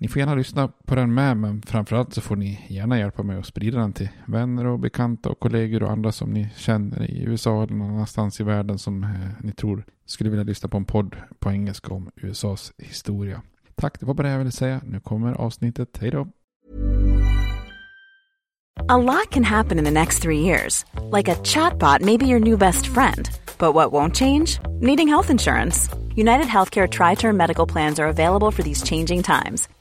Ni får gärna lyssna på den med, men framförallt så får ni gärna hjälpa mig att sprida den till vänner och bekanta och kollegor och andra som ni känner i USA eller någon annanstans i världen som eh, ni tror skulle vilja lyssna på en podd på engelska om USAs historia. Tack, det var bara det jag ville säga. Nu kommer avsnittet. Hej då! A lot can happen in the next three years. Like a chatbot maybe your new best friend. But what won't change? Needing health insurance. United Healthcare Tri Term Medical Plans are available for these changing times.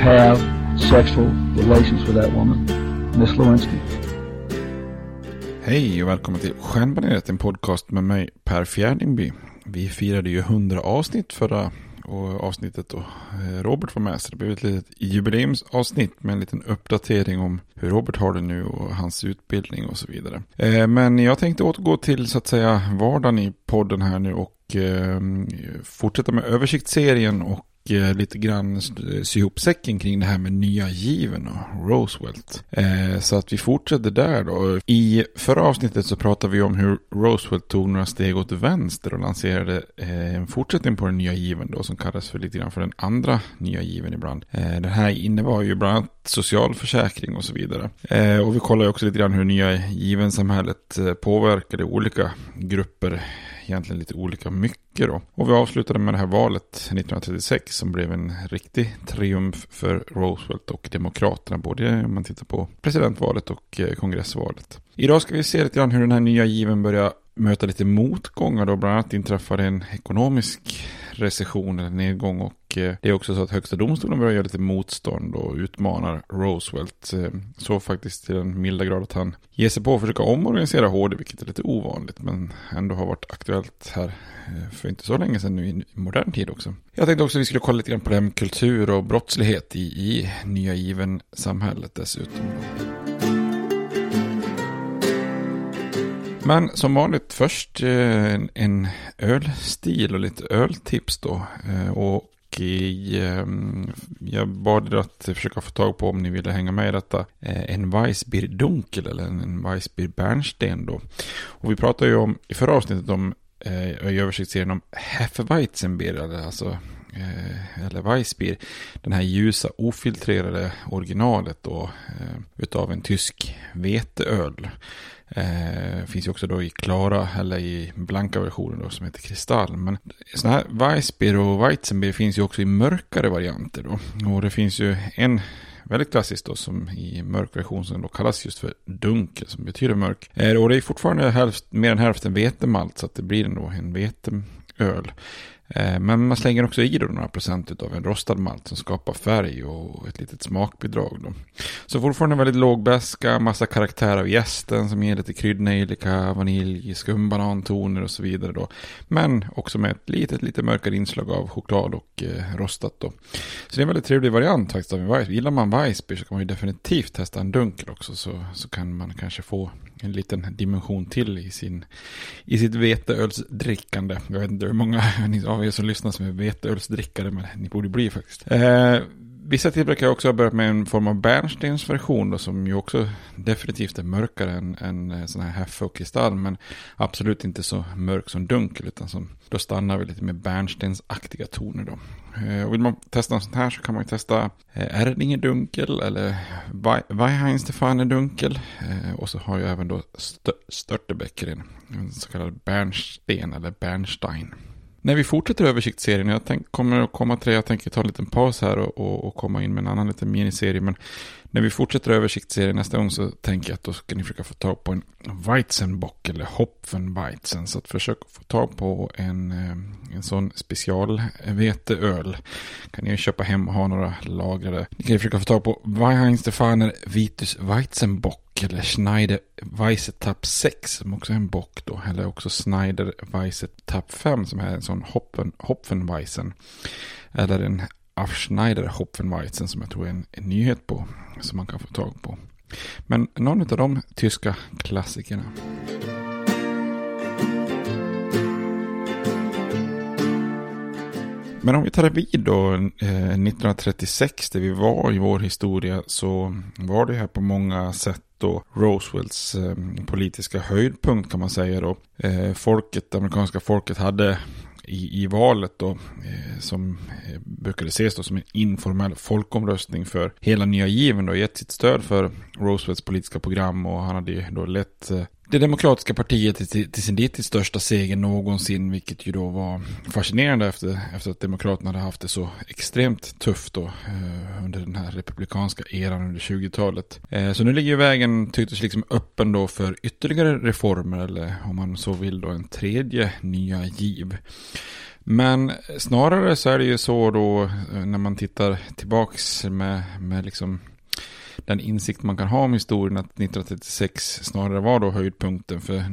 have sexual relations with that woman, Miss Lewinsky. Hej och välkommen till Stjärnbaneret, en podcast med mig Per Fjärdingby. Vi firade ju 100 avsnitt förra och avsnittet och eh, Robert var med. Så det blev ett litet jubileumsavsnitt med en liten uppdatering om hur Robert har det nu och hans utbildning och så vidare. Eh, men jag tänkte återgå till så att säga vardagen i podden här nu och eh, fortsätta med översiktsserien och Eh, lite grann sy ihop säcken kring det här med nya given och Roosevelt. Eh, så att vi fortsätter där då. I förra avsnittet så pratade vi om hur Roosevelt tog några steg åt vänster och lanserade eh, en fortsättning på den nya given då som kallas för lite grann för den andra nya given ibland. den här innebar ju bland annat socialförsäkring och så vidare. och vi kollar också lite grann hur nya given-samhället påverkade olika grupper egentligen lite olika mycket då. Och vi avslutade med det här valet 1936 som blev en riktig triumf för Roosevelt och Demokraterna. Både om man tittar på presidentvalet och eh, kongressvalet. Idag ska vi se lite grann hur den här nya given börjar möta lite motgångar då. Bland annat inträffade en ekonomisk recession eller nedgång och eh, det är också så att högsta domstolen börjar göra lite motstånd och utmanar Roosevelt. Eh, så faktiskt till den milda grad att han ger sig på att försöka omorganisera HD, vilket är lite ovanligt men ändå har varit aktuellt här eh, för inte så länge sedan nu i modern tid också. Jag tänkte också att vi skulle kolla lite grann på det här med kultur och brottslighet i, i nya given samhället dessutom. Men som vanligt först eh, en ölstil och lite öltips då. Eh, och i, ehm, jag bad er att försöka få tag på om ni ville hänga med i detta. Eh, en Weissbier Dunkel eller en Weissbier Bernstein då. Och vi pratade ju om i förra avsnittet om i översiktsserien om Hefeweizenbier, alltså eller Weissbier, den här ljusa ofiltrerade originalet då utav en tysk veteöl. Eh, finns ju också då i klara eller i blanka versioner då som heter kristall. Men sådana här Weissbier och Weizenbier finns ju också i mörkare varianter då. Och det finns ju en väldigt klassiskt då som i mörk version som då kallas just för dunkel som betyder mörk. Eh, och det är fortfarande hälft, mer än hälften vetemalt så att det blir ändå en veteöl. Eh, men man slänger också i då några procent av en rostad malt som skapar färg och ett litet smakbidrag. Då. Så fortfarande väldigt låg bäska, massa karaktär av gästen som ger lite kryddnejlika, vanilj, skumbanantoner och så vidare. Då. Men också med ett litet, lite mörkare inslag av choklad och eh, rostat. Då. Så det är en väldigt trevlig variant faktiskt av en weissbier. Gillar man Weissbier så kan man ju definitivt testa en dunkel också så, så kan man kanske få en liten dimension till i, sin, i sitt veteölsdrickande. Jag vet inte hur många av er som lyssnar som är veteölsdrickare, men ni borde bli faktiskt. Eh, Vissa tillverkare har också börjat med en form av bärnstensversion då, som ju också definitivt är mörkare än, än eh, sån här Heffe och kristall. Men absolut inte så mörk som dunkel utan som då stannar vi lite med bärnstensaktiga toner då. Eh, och vill man testa något sånt här så kan man ju testa eh, Erdinger dunkel eller Weihainstefane dunkel. Och så har jag även då Störtebecker en så kallad bärnsten eller bärnstein. När vi fortsätter översiktsserien, jag tänk, kommer att komma till det, jag tänker ta en liten paus här och, och, och, komma in med en annan liten miniserie. Men när vi fortsätter översiktsserien nästa gång så tänker jag att då ska ni försöka få tag på en Weizenbock eller Hopfenweizen. Så att försök få tag på en, eh, en sån specialveteöl. Kan ni köpa hem och ha några lagrade. Ni kan ju försöka få tag på Weihenstefaner Vitus Weizenbock eller Schneider Weissetapp 6 som också är en bock då. Eller också Schneider Weissetapp 5 som är en sån Hopfen, Hopfenweizen. Eller en Afschneider Hopfenweizen som jag tror är en, en nyhet på. Som man kan få tag på. Men någon av de tyska klassikerna. Men om vi tar det vid då, eh, 1936 där vi var i vår historia så var det här på många sätt då Roosevelts eh, politiska höjdpunkt kan man säga då. Eh, folket, det amerikanska folket hade i, i valet då, eh, som eh, brukade ses då som en informell folkomröstning för hela nya given då, gett sitt stöd för Roosevelts politiska program och han hade ju då lett eh, det demokratiska partiet till, till sin dittills största seger någonsin, vilket ju då var fascinerande efter, efter att demokraterna hade haft det så extremt tufft då eh, under den här republikanska eran under 20-talet. Eh, så nu ligger ju vägen tycktes liksom öppen då för ytterligare reformer, eller om man så vill då en tredje nya giv. Men snarare så är det ju så då eh, när man tittar tillbaks med, med liksom den insikt man kan ha om historien att 1936 snarare var då höjdpunkten. För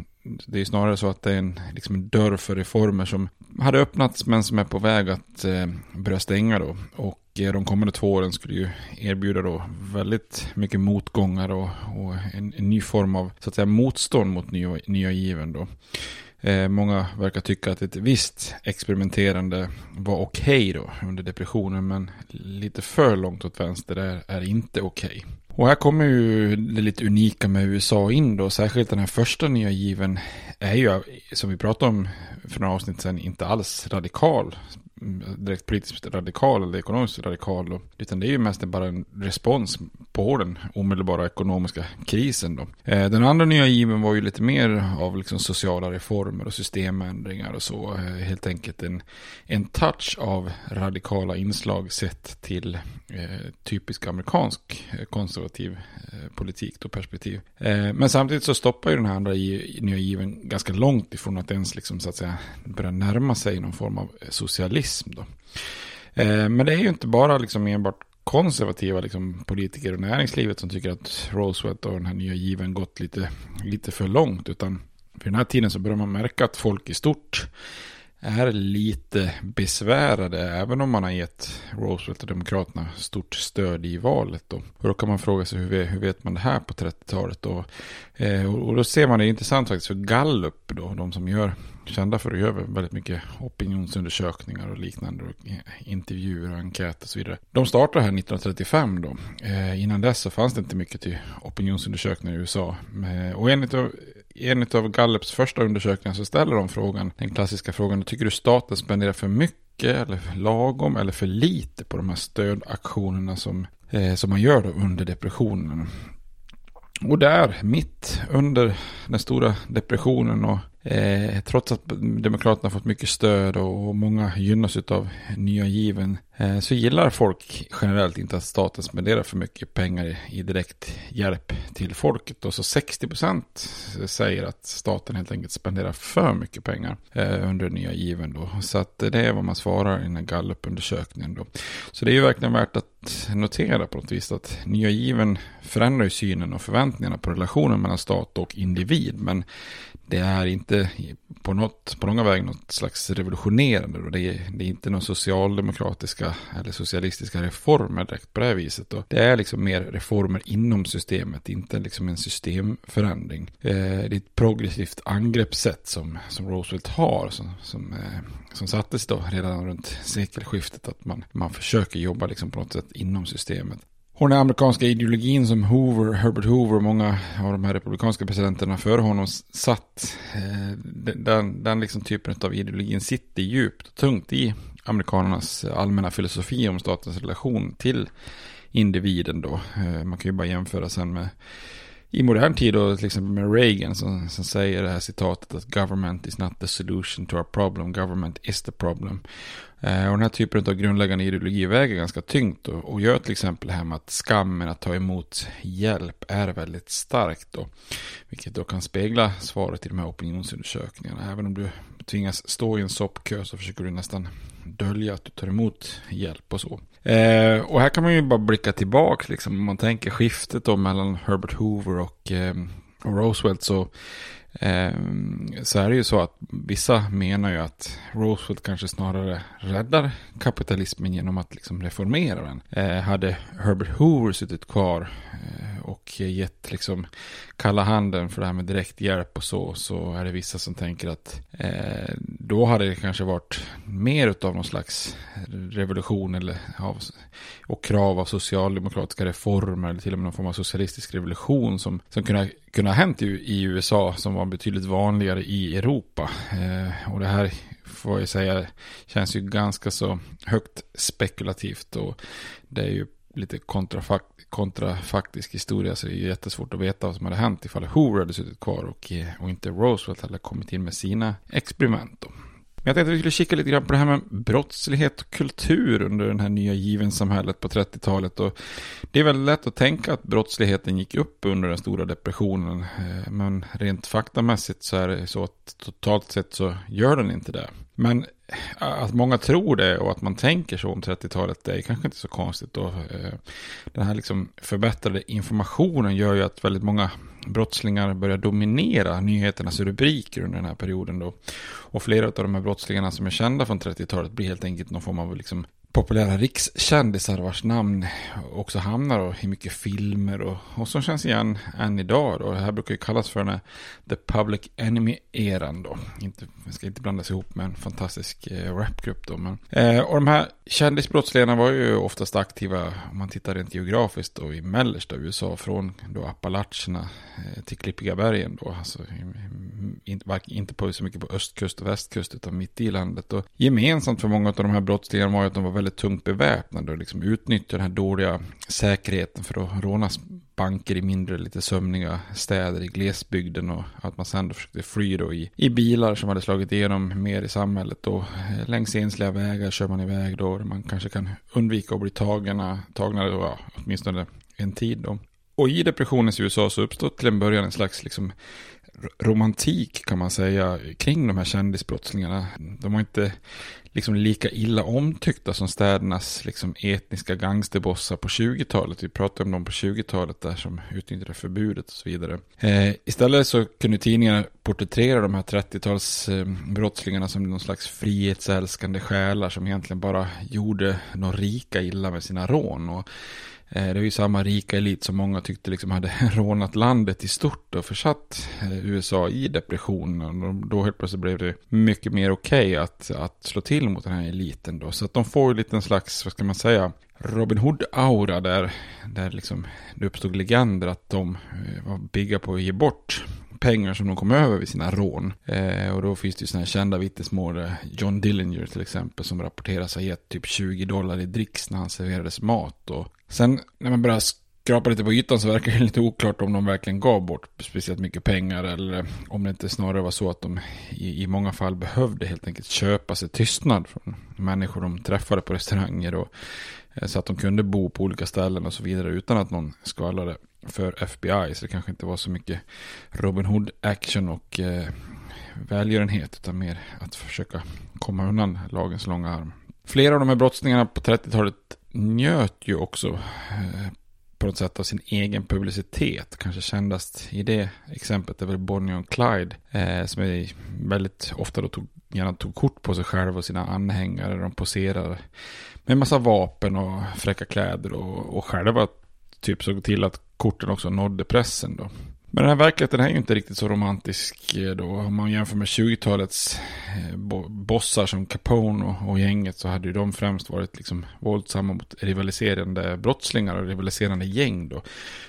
det är snarare så att det är en, liksom en dörr för reformer som hade öppnats men som är på väg att eh, börja stänga då. Och eh, de kommande två åren skulle ju erbjuda då väldigt mycket motgångar och, och en, en, ny form av så att säga motstånd mot nya, nya given då. Eh, många verkar tycka att ett visst experimenterande var okej okay då under depressionen men lite för långt åt vänster är, är inte okej. Okay. Och här kommer ju det lite unika med USA in då, särskilt den här första nya given är ju, som vi pratade om för några avsnitt sedan, inte alls radikal direkt politiskt radikal eller ekonomiskt radikal. utan det är ju mest bara en respons på den omedelbara ekonomiska krisen. Då. Eh, den andra nya given var ju lite mer av liksom sociala reformer och systemändringar och så. Eh, helt enkelt en, en touch av radikala inslag sett till eh, typisk amerikansk eh, konservativ eh, politik och perspektiv. Eh, men samtidigt så stoppar ju den här andra nya given ganska långt ifrån att ens liksom, så att säga, börja närma sig någon form av socialism populism. Då. Eh, men det är ju inte bara liksom enbart konservativa liksom, politiker och näringslivet som tycker att Roosevelt och den här nya given gått lite, lite för långt. Utan vid den här tiden så börjar man märka att folk i stort är lite besvärade, även om man har gett Roosevelt och Demokraterna stort stöd i valet. Då. Och då kan man fråga sig hur, hur vet man det här på 30-talet? Då? Eh, och då ser man det intressant faktiskt för Gallup, då, de som gör kända för att göra väldigt mycket opinionsundersökningar och liknande. Och intervjuer och enkäter och så vidare. De startade här 1935 då. Eh, innan dess så fanns det inte mycket till opinionsundersökningar i USA. Eh, och enligt en av Gallups första undersökningar så ställer de frågan, den klassiska frågan, tycker du staten spenderar för mycket eller för lagom eller för lite på de här stödaktionerna som, eh, som man gör då under depressionen? Och där, mitt under den stora depressionen och Eh, trots att Demokraterna fått mycket stöd och, många gynnas av nya given Eh, så gillar folk generellt inte att staten spenderar för mycket pengar i direkt hjälp till folket. Och så 60% säger att staten helt enkelt spenderar för mycket pengar eh, under nya given. Då. Så att det är vad man svarar i den här gallupundersökningen. Då. Så det är ju verkligen värt att notera på något vis att nya given förändrar ju synen och förväntningarna på relationen mellan stat och individ. Men det är inte på, något, på långa väg något slags revolutionerande. Då. det, är, det är inte några socialdemokratiska eller socialistiska reformer direkt på det här viset. Då. det är liksom mer reformer inom systemet, inte liksom en systemförändring. Eh, det är ett progressivt angreppssätt som, som Roosevelt har, som, som, eh, som sattes då redan runt sekelskiftet. Att man, man försöker jobba liksom på något sätt inom systemet. Och den amerikanska ideologin som Hoover, Herbert Hoover och många av de här republikanska presidenterna före honom satt. Eh, den, den liksom typen av ideologin sitter djupt och tungt i amerikanernas allmänna filosofi om statens relation till individen då. Eh, man kan ju bara jämföra sen med i modern tid då till exempel med Reagan som, som säger det här citatet att government is not the solution to our problem, government is the problem. Eh, och den här typen av grundläggande ideologi väger ganska tyngt och, och gör till exempel det här med att skammen att ta emot hjälp är väldigt starkt. Då, vilket då kan spegla svaret i de här opinionsundersökningarna. Även om du tvingas stå i en soppkö så försöker du nästan dölja att du tar emot hjälp och så. Eh, och här kan man ju bara blicka tillbaka liksom. Om man tänker skiftet då mellan Herbert Hoover och, eh, och Roosevelt så eh, så är det ju så att vissa menar ju att Roosevelt kanske snarare räddar kapitalismen genom att liksom reformera den. Eh, hade Herbert Hoover suttit kvar eh, och gett liksom kalla handen för det här med direkt hjälp och så, så är det vissa som tänker att eh, då hade det kanske varit mer av någon slags revolution eller av, och krav av socialdemokratiska reformer eller till och med någon form av socialistisk revolution som, som kunde, kunde ha hänt i, i USA som var betydligt vanligare i Europa. Eh, och det här får jag säga känns ju ganska så högt spekulativt och det är ju lite kontrafakt kontrafaktisk historia så det är jättesvårt att veta vad som hade hänt ifall Hoover hade suttit kvar och, eh, och inte Roosevelt hade kommit in med sina experiment. Då. Men jag tänkte att vi skulle kika lite grann på det här med brottslighet och kultur under den här nya given samhället på 30-talet. Och det är väldigt lätt att tänka att brottsligheten gick upp under den stora depressionen. Eh, men rent faktamässigt så är det så att totalt sett så gör den inte det. Men att många tror det och att man tänker så om 30-talet, det är kanske inte så konstigt. Då. Eh, den här liksom förbättrade informationen gör ju att väldigt många brottslingar börjar dominera nyheternas rubriker under den här perioden. Då. Och flera av de här brottslingarna som är kända från 30-talet blir helt enkelt någon form av liksom populära rikskändisar vars namn också hamnar då i mycket filmer och, och som känns igen än idag. Då. Det här brukar ju kallas för den här The Public Enemy-eran då. Inte, ska inte blandas ihop med en fantastisk eh, rapgrupp då. Men, eh, och de här kändisbrottslingarna var ju oftast aktiva om man tittar rent geografiskt då i mellersta USA från då Appalacherna eh, till Klippiga bergen då. Alltså, inte, inte på så mycket på östkust och västkust utan mitt i landet. Och gemensamt för många av de här brottslingarna var ju att de var väldigt tungt beväpnade och liksom utnyttjar den här dåliga säkerheten för att råna banker i mindre, lite sömniga städer i glesbygden och att man sen försökte fly då i, i bilar som hade slagit igenom mer i samhället och eh, längs ensliga vägar kör man iväg då man kanske kan undvika att bli tagna, tagna då, ja, åtminstone en tid då. Och i depressionens USA så uppstod till en början en slags liksom romantik kan man säga kring de här kändisbrottslingarna. De var inte liksom lika illa omtyckta som städernas liksom etniska gangsterbossar på 20-talet. Vi pratade om dem på 20-talet där som utnyttjade förbudet och så vidare. Eh, istället så kunde tidningarna porträttera de här 30-talsbrottslingarna eh, brottslingarna som någon slags frihetsälskande själar som egentligen bara gjorde de rika illa med sina rån. Och Eh, det var ju samma rika elit som många tyckte liksom hade rånat landet i stort och försatt eh, USA i depressionen. Och då helt plötsligt blev det mycket mer okej okay att, att slå till mot den här eliten då. Så att de får ju lite en slags, vad ska man säga, Robin Hood-aura där, där liksom det uppstod legender att de eh, var bigga på att ge bort pengar som de kom över vid sina rån. Eh, och då finns det ju sådana här kända vittnesmål. John Dillinger till exempel som rapporteras ha gett typ 20 dollar i dricks när han serverades mat. Och sen när man börjar skrapar lite på ytan så verkar det lite oklart om de verkligen gav bort speciellt mycket pengar. Eller om det inte snarare var så att de i, i många fall behövde helt enkelt köpa sig tystnad från människor de träffade på restauranger. Och, eh, så att de kunde bo på olika ställen och så vidare utan att någon skvallrade för FBI. Så det kanske inte var så mycket Robin Hood action och eh, välgörenhet. Utan mer att försöka komma undan lagens långa arm. Flera av de här brottslingarna på 30-talet njöt ju också eh, på något sätt av sin egen publicitet. Kanske kändast i det exemplet är väl Bonnie och Clyde. Eh, som är väldigt ofta då tog, gärna tog kort på sig själva och sina anhängare. De poserar med massa vapen och fräcka kläder och, och själva typ såg till att korten också nådde pressen då. Men den här verkligheten är ju inte riktigt så romantisk eh, då. Om man jämför med 20-talets eh, bossar som Capone och, och, gänget så hade ju de främst varit liksom våldsamma mot rivaliserande brottslingar och rivaliserande gäng då.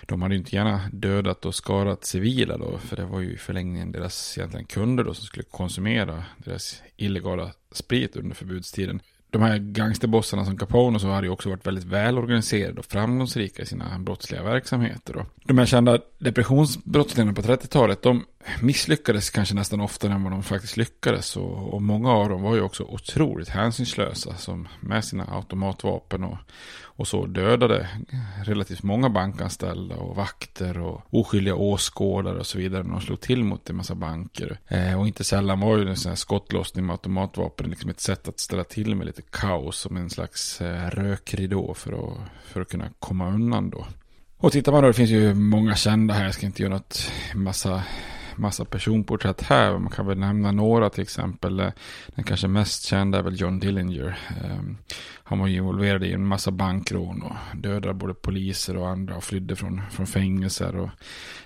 De hade ju inte gärna dödat och skadat civila då, för det var ju i förlängningen deras egentligen kunder då som skulle konsumera deras illegala sprit under förbudstiden de här gangsterbossarna som Capone och så hade ju också varit väldigt välorganiserade och framgångsrika i sina brottsliga verksamheter. Då. De här kända depressionsbrottslingarna på 30-talet, de misslyckades kanske nästan oftare än vad de faktiskt lyckades. Och, och, många av dem var ju också otroligt hänsynslösa som med sina automatvapen och, och så dödade relativt många bankanställda och vakter och oskyldiga åskådare och så vidare när de slog till mot en massa banker. Eh, och inte sällan var ju en sån här skottlossning med automatvapen liksom ett sätt att ställa till med lite kaos som en slags eh, rökridå för att, för att kunna komma undan då. Och tittar man då, det finns ju många kända här, jag ska inte göra något massa massa personporträtt här. Man kan väl nämna några till exempel. Eh, den kanske mest kända är väl John Dillinger. Eh, han var ju involverad i en massa bankrån och dödade både poliser och andra och flydde från, från fängelser. Och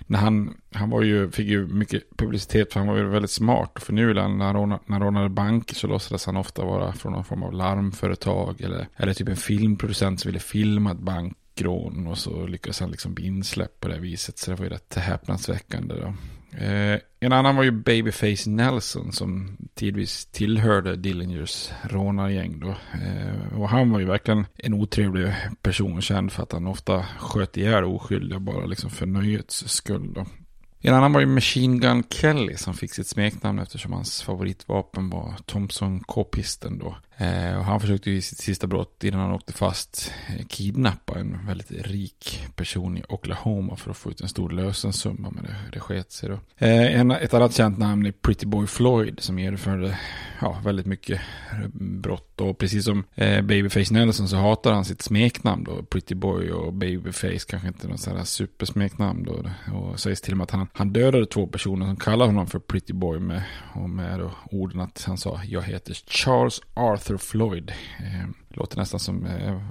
när han, han var ju, fick ju mycket publicitet för han var ju väldigt smart och nu När han rånade, när han rånade banker så låtsades han ofta vara från någon form av larmföretag eller, eller typ en filmproducent som ville filma ett bankrån och så lyckades han liksom bli insläppt på det viset. Så det var ju rätt häpnadsväckande då. Eh, en annan var ju Babyface Nelson som tidvis tillhörde Dillingers rånargäng då. Eh, och han var ju verkligen en otrevlig person, känd för att han ofta sköt ihjäl oskyldiga bara liksom för nöjets skull då. En annan var ju Machine Gun Kelly som fick sitt smeknamn eftersom hans favoritvapen var Thompson K-pisten då. Eh, och han försökte ju i sitt sista brott innan han åkte fast kidnappa en väldigt rik person i Oklahoma för att få ut en stor lösensumma. Men det, det sket sig då. Eh, en, ett annat känt namn är Pretty Boy Floyd som genomförde ja, väldigt mycket brott. Och precis som eh, Babyface Nelson så hatar han sitt smeknamn då. Pretty Boy och Babyface kanske inte något sådär supersmeknamn då. Och sägs till och med att han, han dödade två personer som kallar honom för Pretty Boy med, och med då orden att han sa jag heter Charles Arthur Floyd. Eh, låter nästan som, eh,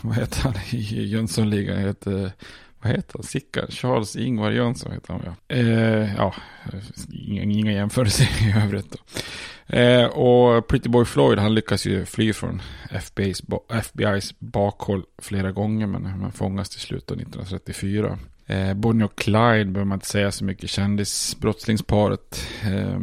vad heter han i Jönssonligan? Heter, vad heter han? Sickan? Charles Ingvar Jönsson heter han ja. Eh, ja, inga, inga jämförelser i övrigt då. Eh, och Pretty Boy Floyd han lyckas ju fly från FBI's, FBI's bakhåll flera gånger men han fångas till slut 1934. Eh, Bonnie och Clyde behöver man inte säga så mycket. Kändisbrottslingsparet. Eh,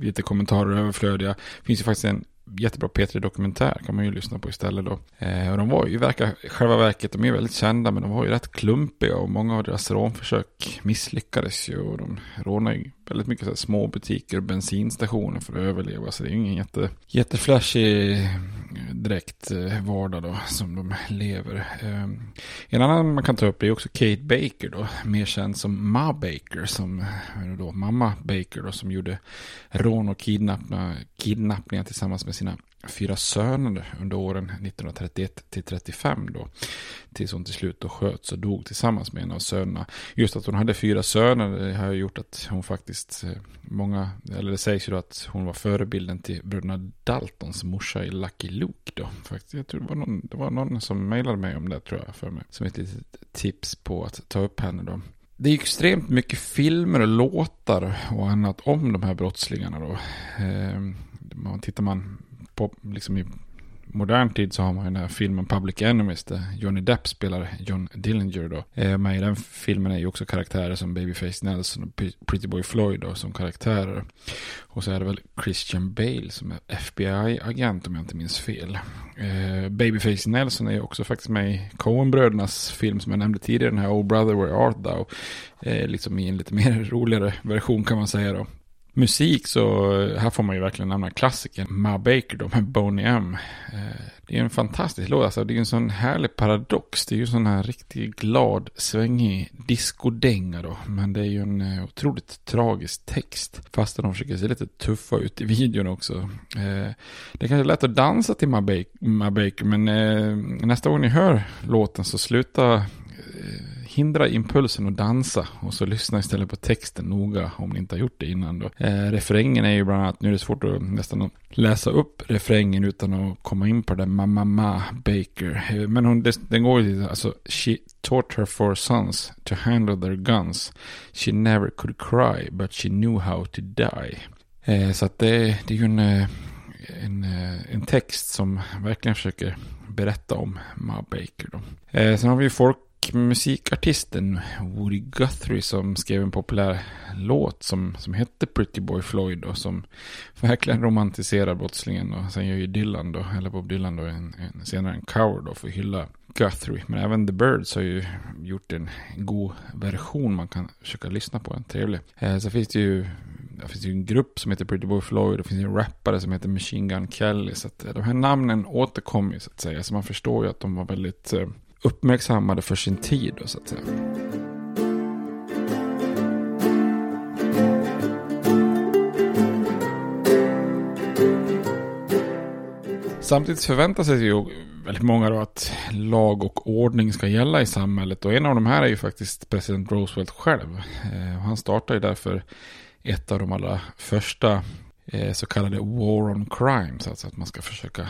lite kommentarer överflödiga. Det finns ju faktiskt en jättebra P3-dokumentär kan man ju lyssna på istället då. Eh, och de var ju verkar, själva verket, de är väldigt kända men de var ju rätt klumpiga och många av deras rånförsök misslyckades ju och de rånade ju väldigt mycket så här små butiker och bensinstationer för att överleva. Så det är ju ingen jätte, jätteflashig eh, direkt eh, vardag då som de lever. Ehm, en annan man kan ta upp är också Kate Baker då, mer känd som Ma Baker, som eh, då mamma Baker då, som gjorde rån och kidnappningar tillsammans med sina fyra söner under åren 1931 till 35 då. Tills hon till slut då sköts och dog tillsammans med en av sönerna. Just att hon hade fyra söner har gjort att hon faktiskt, eh, många, eller det sägs ju då att hon var förebilden till bröderna Daltons morsa i Lucky Luke då. Faktiskt, jag tror det var någon, det var någon som mejlade mig om det tror jag för mig. Som ett litet tips på att ta upp henne då. Det är extremt mycket filmer och låtar och annat om de här brottslingarna då. Eh, man, tittar man på, liksom i modern tid så har man ju den här filmen Public Enemies där Johnny Depp spelar John Dillinger då. Eh, men i den filmen är ju också karaktärer som Babyface Nelson och Pretty Boy Floyd då som karaktärer. Och så är det väl Christian Bale som är FBI-agent om jag inte minns fel. Eh, Babyface Nelson är ju också faktiskt med i Coen-brödernas film som jag nämnde tidigare, den här Oh Brother Where Art Thou. Eh, liksom i en lite mer roligare version kan man säga då musik så här får man ju verkligen nämna klassikern Ma Baker då med Boney M. Eh, det är en fantastisk låt, alltså det är en sån härlig paradox. Det är ju sån här riktigt glad, svängig discodänga då. Men det är ju en eh, otroligt tragisk text. Fast de försöker se lite tuffa ut i videon också. Eh, det är kanske lätt att dansa till Ma Baker, men nästa gång ni hör låten så sluta hindra impulsen att dansa och så lyssna istället på texten noga om ni inte har gjort det innan då. Eh, refrängen är ju bland annat, nu är det svårt att nästan läsa upp refrängen utan att komma in på det mamma ma Baker. Eh, men hon, den går ju till alltså, she taught her four sons to handle their guns. She never could cry but she knew how to die. Eh, så att det, det är ju en, eh, en, eh, en text som verkligen försöker berätta om Ma Baker. Då. Eh, sen har vi ju folk musikartisten Woody Guthrie som skrev en populär låt som, som hette Pretty Boy Floyd och som verkligen romantiserar brottslingen och sen gör ju Dylan då, eller Bob Dylan då en, en, senare en cover då för att hylla Guthrie. Men även The Birds har ju gjort en god version man kan försöka lyssna på, en trevlig. Eh, så finns det ju det finns ju en grupp som heter Pretty Boy Floyd. Det finns en rappare som heter Machine Gun Kelly. Så att eh, de här namnen återkommer ju så att säga. Så man förstår ju att de var väldigt eh, uppmärksammade för sin tid. Då, så att säga. Samtidigt förväntar sig ju väldigt många då att lag och ordning ska gälla i samhället. Och en av de här är ju faktiskt president Roosevelt själv. Eh, han ju därför ett av de allra första eh, så kallade war on crime. Alltså att man ska försöka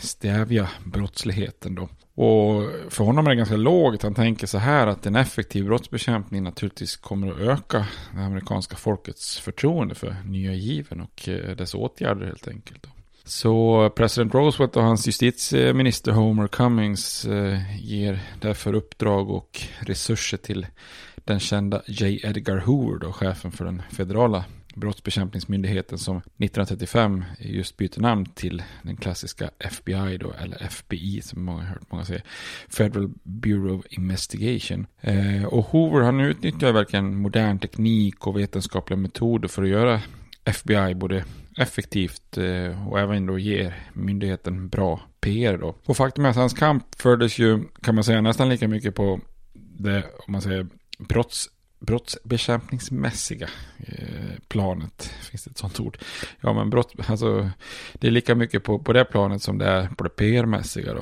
stävja brottsligheten då. Och för honom är det ganska lågt. Han tänker så här att en effektiv brottsbekämpning naturligtvis kommer att öka det amerikanska folkets förtroende för nya given och eh, dess åtgärder helt enkelt. Så president Roosevelt och hans justitieminister Homer Cummings eh, ger därför uppdrag och resurser till den kända J. Edgar Hoover, då, chefen för den federala brottsbekämpningsmyndigheten som 1935 just byter namn till den klassiska FBI då, eller FBI som många har hört många säga. Federal Bureau of Investigation. Eh, och Hoover han utnyttjar verkligen modern teknik och vetenskapliga metoder för att göra FBI både effektivt eh, och även då ger myndigheten bra PR då. Och faktum är att hans kamp fördes ju, kan man säga, nästan lika mycket på det, om man säger brotts brottsbekämpningsmässiga eh, planet. Finns det ett sånt ord? Ja, men brott, alltså, det är lika mycket på, på det planet som det är på det PR-mässiga.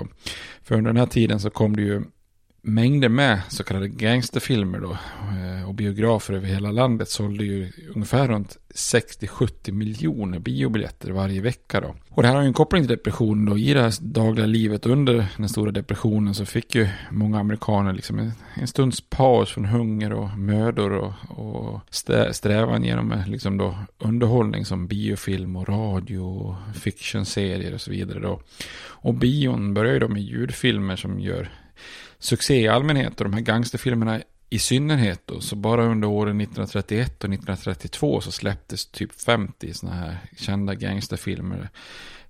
För under den här tiden så kom det ju mängder med så kallade gangsterfilmer då. Eh, och biografer över hela landet sålde ju ungefär runt 60-70 miljoner biobiljetter varje vecka då. Och det här har ju en koppling till depressionen då. I det här dagliga livet under den stora depressionen så fick ju många amerikaner liksom en, en stunds paus från hunger och mödor och, och strävan genom eh, liksom då underhållning som biofilm och radio och fictionserier och så vidare då. Och bion börjar ju då med ljudfilmer som gör succé i allmänhet och de här gangsterfilmerna i synnerhet då, så bara under åren 1931 och 1932 så släpptes typ 50 sådana här kända gangsterfilmer.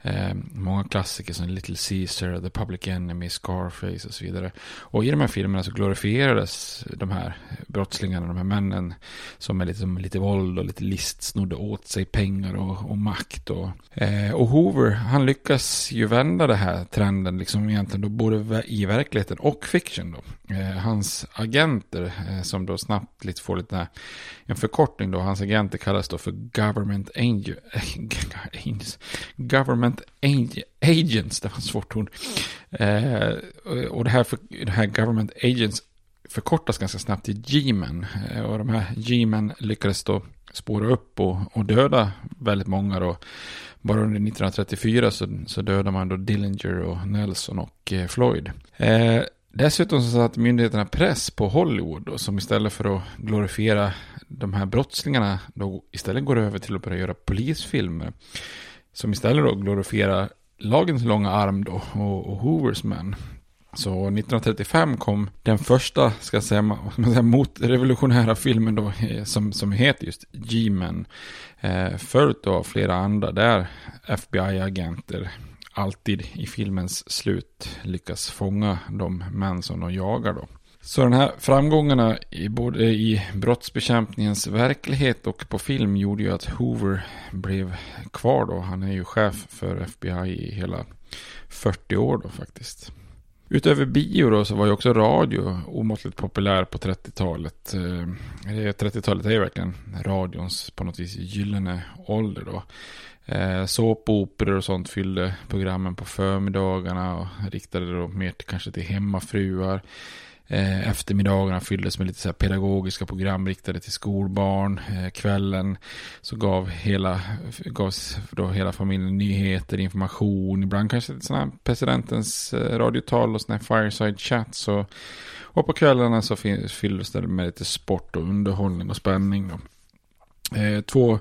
Eh, många klassiker som Little Caesar, The Public Enemy, Scarface och så vidare. Och i de här filmerna så glorifierades de här brottslingarna, de här männen som med lite, som lite våld och lite list snodde åt sig pengar och, och makt. Och, eh, och Hoover, han lyckas ju vända den här trenden liksom egentligen då både i verkligheten och fiction då. Eh, hans agenter eh, som då snabbt lite får lite en förkortning då, hans agenter kallas då för government angel, government government agents, det var ett svårt ord. Eh, och det här, för, det här government agents förkortas ganska snabbt till G-men. Eh, och de här G-men lyckades då spåra upp och, och döda väldigt många då. Bara under 1934 så, så dödade man då Dillinger och Nelson och eh, Floyd. Eh, dessutom så satt myndigheterna press på Hollywood då, som istället för att glorifiera de här brottslingarna då istället går över till att börja göra polisfilmer. Som istället då glorifierar lagens långa arm då och, och Hoovers män. Så 1935 kom den första, ska jag säga, man säga motrevolutionära filmen då, eh, som, som heter just G-Men. Eh, följt av flera andra där FBI-agenter alltid i filmens slut lyckas fånga de män som de jagar då. Så den här framgångarna i både i brottsbekämpningens verklighet och på film gjorde ju att Hoover blev kvar då. Han är ju chef för FBI i hela 40 år då faktiskt. Utöver bio då så var ju också radio omåttligt populär på 30-talet. 30-talet eh, är ju verkligen radions på något vis gyllene ålder då. Eh, såpoperor och sånt fyllde programmen på förmiddagarna och riktade då mer till, kanske till hemmafruar. Eh, eftermiddagarna fylldes med lite så pedagogiska program riktade till skolbarn. Eh, kvällen så gav hela, gavs då hela familjen nyheter, information, ibland kanske sådana här presidentens eh, radiotal och sådana här fireside chats. Och, och på kvällarna så fylldes det med lite sport och underhållning och spänning. Då. Eh, två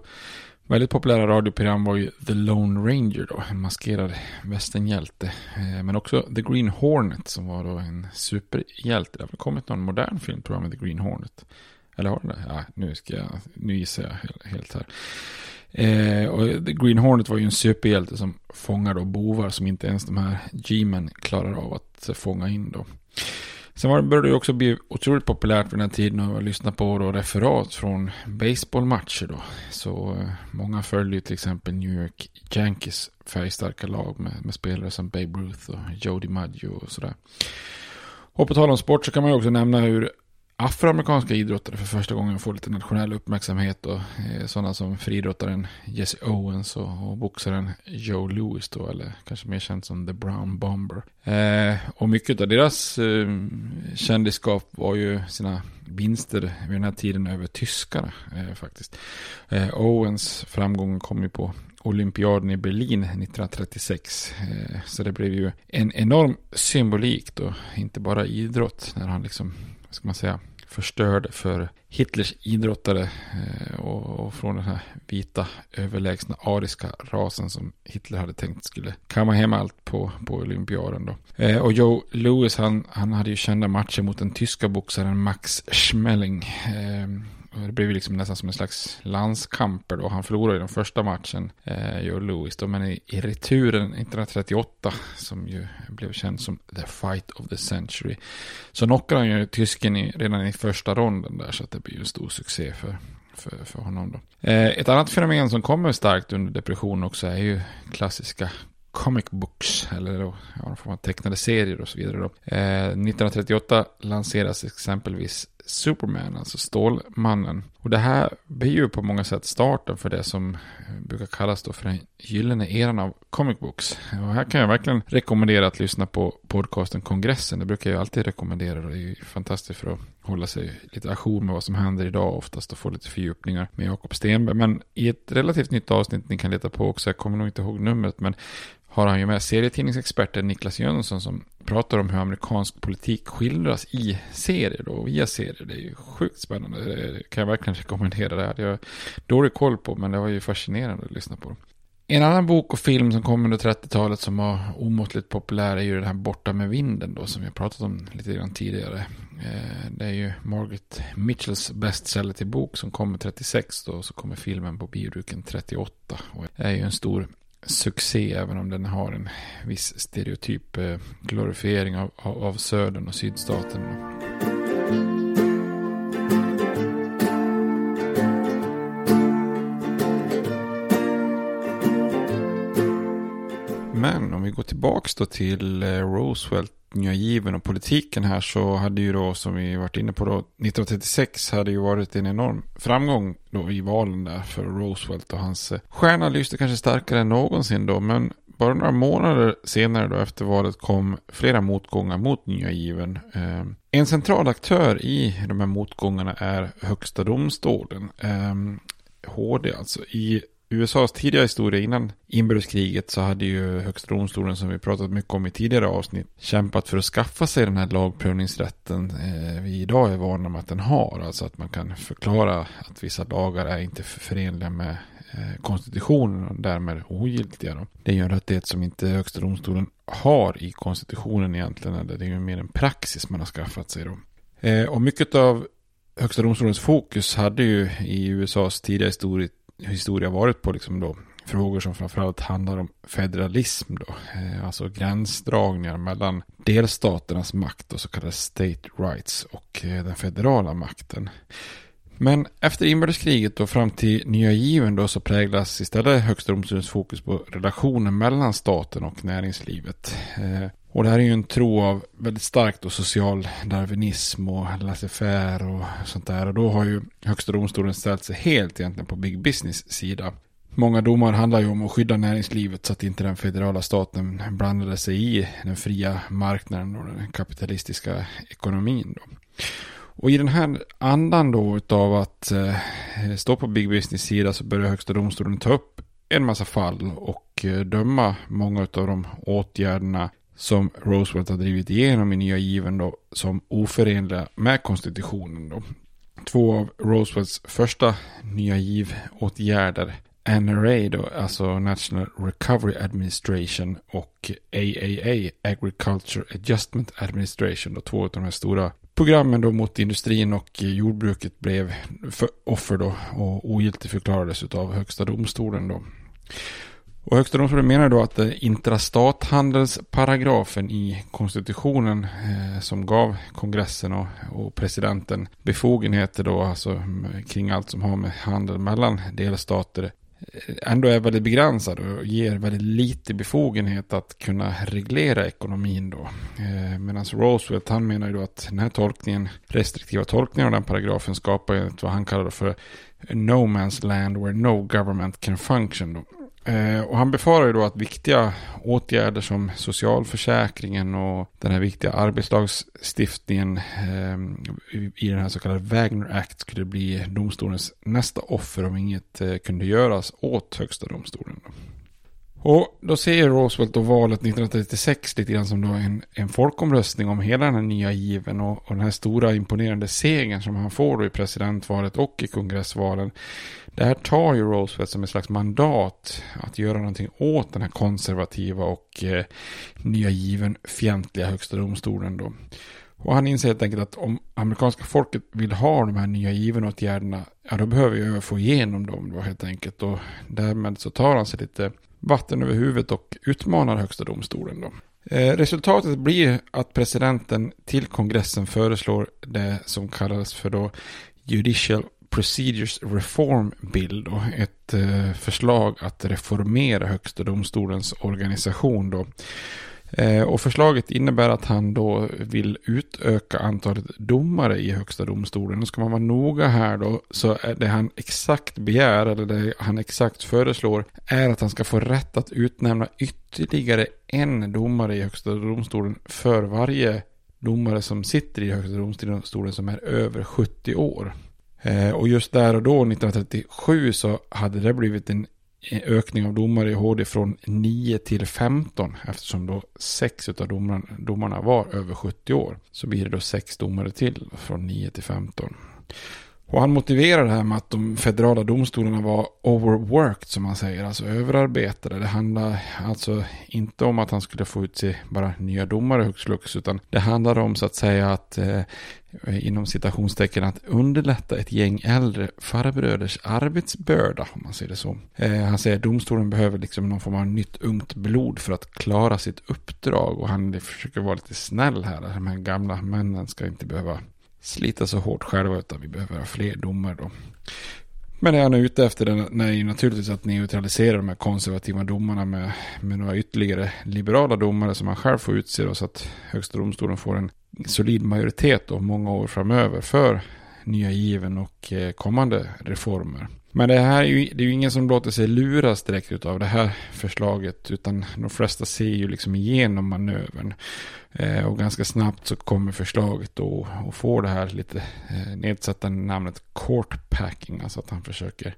Väldigt populära radioprogram var ju The Lone Ranger då, en maskerad västernhjälte. Eh, men också The Green Hornet som var då en superhjälte. Det har väl kommit någon modern film tror jag med The Green Hornet. Eller har det? Ja, nu, ska jag, nu gissar jag helt här. Eh, och The Green Hornet var ju en superhjälte som fångar då bovar som inte ens de här G-men klarar av att fånga in då. Sen var, började det också bli otroligt populärt vid den här tiden att lyssna på då referat från baseballmatcher då. Så eh, många följde till exempel New York Yankees färgstarka lag med, med spelare som Babe Ruth och Joe DiMaggio och sådär. Och på tal om sport så kan man ju också nämna hur afroamerikanska idrottare för första gången får lite nationell uppmärksamhet. Och, eh, sådana som friidrottaren Jesse Owens och, och boxaren Joe Louis då, eller kanske mer känd som The Brown Bomber. Eh, och mycket av deras eh, kändisskap var ju sina vinster vid den här tiden över tyskarna eh, faktiskt. Eh, Owens framgång kom ju på olympiaden i Berlin 1936. Eh, så det blev ju en enorm symbolik då, inte bara idrott, när han liksom ska man säga, förstörd för Hitlers idrottare eh, och, från den här vita överlägsna ariska rasen som Hitler hade tänkt skulle kamma hem allt på, på olympiaden då. Eh, och Joe Louis han, han hade ju kända matcher mot den tyska boxaren Max Schmeling. Eh, det blev liksom nästan som en slags landskamper då. Han förlorade den första matchen, eh, Joe Louis då, men i, i returen 1938, som ju blev känd som The Fight of the Century, så knockade han ju tysken i, redan i första ronden där, så att det blir ju en stor succé för, för, för honom då. Eh, ett annat fenomen som kommer starkt under depression också är ju klassiska comic books, eller då, ja, får man tecknade serier och så vidare. Då. Eh, 1938 lanseras exempelvis Superman, alltså Stålmannen. Och det här blir ju på många sätt starten för det som brukar kallas då för den gyllene eran av comic books. Och här kan jag verkligen rekommendera att lyssna på podcasten Kongressen. Det brukar jag alltid rekommendera. Det är ju fantastiskt för att hålla sig lite ajour med vad som händer idag oftast och få lite fördjupningar med Jakob Stenberg. Men i ett relativt nytt avsnitt ni kan leta på också, jag kommer nog inte ihåg numret, men har han ju med serietidningsexperten Niklas Jönsson som pratar om hur amerikansk politik skildras i serier då, via serier. Det är ju sjukt spännande. Det kan jag verkligen rekommendera. Det hade jag dålig koll på, men det var ju fascinerande att lyssna på. En annan bok och film som kom under 30-talet som var omåttligt populär är ju den här Borta med vinden då, som vi har pratat om lite grann tidigare. Eh, det är ju Margaret Mitchells bestseller till bok som kommer 36 då, och så kommer filmen på bioduken 38. Och det är ju en stor succé även om den har en viss stereotyp eh, glorifiering av, av, av södern och sydstaten. Men om vi går tillbaka då till eh, Roosevelt nya given och politiken här så hade ju då som vi varit inne på då 1936 hade ju varit en enorm framgång då i valen där för Roosevelt och hans eh, stjärna lyste kanske starkare än någonsin då men bara några månader senare då efter valet kom flera motgångar mot nya given. Eh, en central aktör i de här motgångarna är Högsta domstolen. Eh, HD alltså. I USAs tidiga historia innan inbördeskriget så hade ju Högsta domstolen som vi pratat mycket om i tidigare avsnitt kämpat för att skaffa sig den här lagprövningsrätten eh, vi idag är vana med att den har. Alltså att man kan förklara att vissa lagar är inte förenliga med eh, konstitutionen och därmed ogiltiga. Då. Det är ju en rättighet som inte Högsta domstolen har i konstitutionen egentligen. Eller det är ju mer en praxis man har skaffat sig då. Eh, och mycket av Högsta domstolens fokus hade ju i USAs tidiga historia historia varit på liksom då frågor som framförallt handlar om federalism då. Eh, alltså gränsdragningar mellan delstaternas makt och så kallade state rights och eh, den federala makten. Men efter inbördeskriget och fram till nya given då så präglas istället högsta domstolens fokus på relationen mellan staten och näringslivet. Eh, och det här är ju en tro av väldigt starkt och social darwinism och laissez-faire och sånt där. Och då har ju högsta domstolen ställt sig helt egentligen på big business sida. Många domar handlar ju om att skydda näringslivet så att inte den federala staten blandade sig i den fria marknaden och den kapitalistiska ekonomin. Då. Och i den här andan då av att eh, stå på big business sida så börjar högsta domstolen ta upp en massa fall och eh, döma många av de åtgärderna som Roosevelt har drivit igenom i nya given då som oförenliga med konstitutionen då. Två av Roosevelts första nya giv-åtgärder NRA då, alltså National Recovery Administration och AAA, Agriculture Adjustment Administration, då två av de här stora programmen då mot industrin och jordbruket blev offer då och ogiltigförklarades av högsta domstolen då. Och Högsta domstolen menar då att eh, intrastathandelsparagrafen i konstitutionen eh, som gav kongressen och, och, presidenten befogenheter då, alltså kring allt som har med handel mellan delstater, eh, ändå är väldigt begränsad och ger väldigt lite befogenhet att kunna reglera ekonomin då. Eh, Medan Roosevelt han menar ju då att den här tolkningen, restriktiva tolkningen av den paragrafen skapar ju vad han kallar för no man's land where no government can function. Då. Eh, och han befarar ju då att viktiga åtgärder som socialförsäkringen och den här viktiga arbetslagstiftningen eh, i den här så kallade Wagner Act skulle bli domstolens nästa offer om inget eh, kunde göras åt högsta domstolen. Och då ser Roosevelt då valet 1936 lite grann som då en, en folkomröstning om hela den här nya given och, och den här stora imponerande segern som han får då i presidentvalet och i kongressvalen. Det här tar ju Roosevelt som ett slags mandat att göra någonting åt den här konservativa och eh, nya given fientliga högsta domstolen då. Och han inser helt enkelt att om amerikanska folket vill ha de här nya givenåtgärderna, ja då behöver jag få igenom dem då helt enkelt. Och därmed så tar han sig lite vatten över huvudet och utmanar högsta domstolen då. Eh, resultatet blir att presidenten till kongressen föreslår det som kallas för då Judicial Procedures Reform Bill, då, ett eh, förslag att reformera högsta domstolens organisation. Då. Eh, och förslaget innebär att han då vill utöka antalet domare i högsta domstolen. Och ska man vara noga här då så är det han exakt begär eller det han exakt föreslår är att han ska få rätt att utnämna ytterligare en domare i högsta domstolen för varje domare som sitter i högsta domstolen som är över 70 år. Eh, och just där och då, 1937, så hade det blivit en eh, ökning av domare i HD från 9 till 15 eftersom då 6 av domarna, domarna var över 70 år. Så blir det då 6 domare till från 9 till 15. Och han motiverar det här med att de federala domstolarna var overworked som man säger, alltså överarbetade. Det handlar alltså inte om att han skulle få ut sig bara nya domare hux flux, utan det handlar om så att säga att eh, inom citationstecken att underlätta ett gäng äldre farbröders arbetsbörda, om man säger det så. Eh, han säger att domstolen behöver liksom någon form av nytt ungt blod för att klara sitt uppdrag och han försöker vara lite snäll här. De här gamla männen ska inte behöva slita så hårt själva utan vi behöver ha fler domare då. Men det han är ute efter den är ju naturligtvis att neutralisera de här konservativa domarna med, med några ytterligare liberala domare som han själv får utse då, så att högsta domstolen får en solid majoritet då många år framöver för nya given och eh, kommande reformer. Men det här är ju, det är ju ingen som låter sig luras direkt av det här förslaget. Utan de flesta ser ju liksom igenom manövern. Eh, och ganska snabbt så kommer förslaget då och får det här lite eh, nedsättande namnet court packing. Alltså att han försöker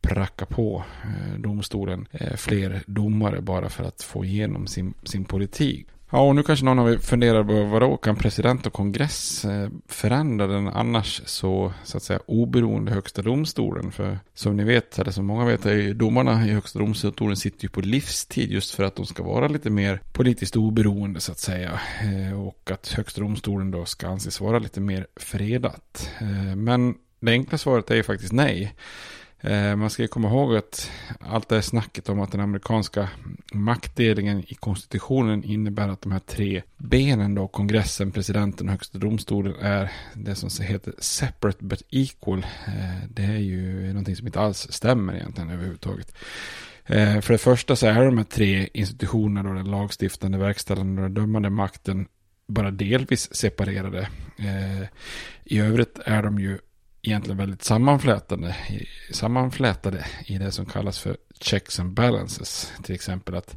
pracka på eh, domstolen eh, fler domare bara för att få igenom sin, sin politik. Ja, och nu kanske någon av er funderar på vadå, kan president och kongress eh, förändra den annars så, så att säga, oberoende högsta domstolen? För som ni vet, eller som många vet, är ju domarna i högsta domstolen sitter ju på livstid just för att de ska vara lite mer politiskt oberoende så att säga. Eh, och att högsta domstolen då ska anses vara lite mer fredat. Eh, men det enkla svaret är ju faktiskt nej. Eh, man ska komma ihåg att allt det här snacket om att den amerikanska maktdelningen i konstitutionen innebär att de här tre benen då, kongressen, presidenten och högsta domstolen är det som heter separate but equal. Eh, det är ju någonting som inte alls stämmer egentligen överhuvudtaget. Eh, för det första så är de här tre institutionerna, då, den lagstiftande, verkställande och den dömande makten, bara delvis separerade. I övrigt är de ju egentligen väldigt sammanflätade, sammanflätade i det som kallas för checks and balances. Till exempel att